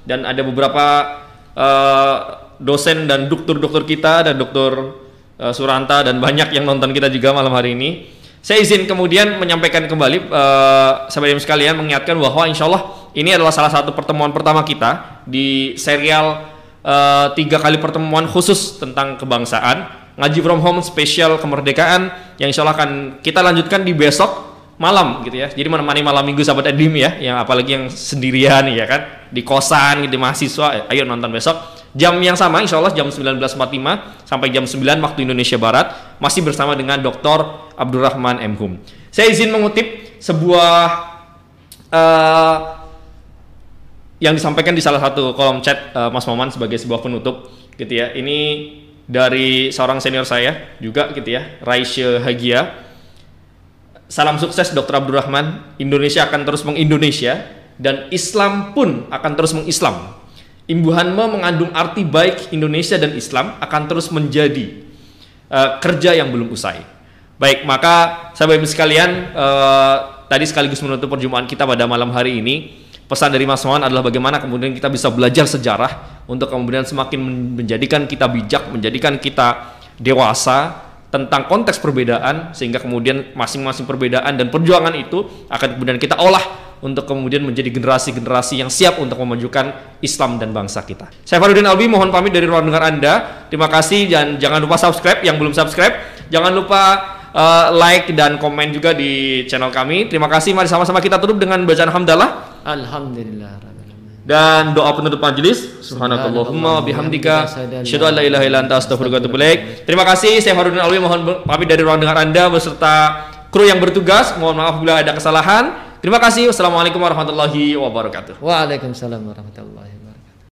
dan ada beberapa uh, dosen dan dokter-dokter kita dan dokter uh, Suranta dan banyak yang nonton kita juga malam hari ini. Saya izin kemudian menyampaikan kembali uh, ibu sekalian mengingatkan bahwa insya Allah ini adalah salah satu pertemuan pertama kita di serial uh, tiga kali pertemuan khusus tentang kebangsaan ngaji from home spesial kemerdekaan yang insya Allah akan kita lanjutkan di besok malam gitu ya. Jadi menemani malam minggu sahabat Edim ya, yang apalagi yang sendirian ya kan di kosan gitu mahasiswa, ayo nonton besok jam yang sama insya Allah jam 19.45 sampai jam 9 waktu Indonesia Barat masih bersama dengan Dr. Abdurrahman M. Hum. Saya izin mengutip sebuah eh, yang disampaikan di salah satu kolom chat eh, Mas Maman sebagai sebuah penutup gitu ya. Ini dari seorang senior saya juga gitu ya, Raisya Hagia. Salam sukses Dr. Abdurrahman. Indonesia akan terus mengindonesia dan Islam pun akan terus mengislam. Imbuhanmu mengandung arti baik Indonesia dan Islam akan terus menjadi eh, kerja yang belum usai. Baik, maka sahabat ibu sekalian, eh, tadi sekaligus menutup perjumpaan kita pada malam hari ini. Pesan dari Mas Mawan adalah bagaimana kemudian kita bisa belajar sejarah untuk kemudian semakin men- menjadikan kita bijak, menjadikan kita dewasa tentang konteks perbedaan sehingga kemudian masing-masing perbedaan dan perjuangan itu akan kemudian kita olah untuk kemudian menjadi generasi-generasi yang siap untuk memajukan Islam dan bangsa kita. Saya Farudin Albi mohon pamit dari ruang dengar Anda. Terima kasih dan jangan lupa subscribe yang belum subscribe. Jangan lupa uh, like dan komen juga di channel kami. Terima kasih. Mari sama-sama kita tutup dengan bacaan hamdalah Alhamdulillah. Dan doa penutup majelis subhanakallahumma bihamdika asyhadu an la ilaha illa anta astaghfiruka wa atubu ilaik. Terima kasih saya Farudin Alwi mohon pamit dari ruang dengar Anda beserta kru yang bertugas. Mohon maaf bila ada kesalahan. Terima kasih wassalamualaikum warahmatullahi wabarakatuh. Waalaikumsalam warahmatullahi wabarakatuh.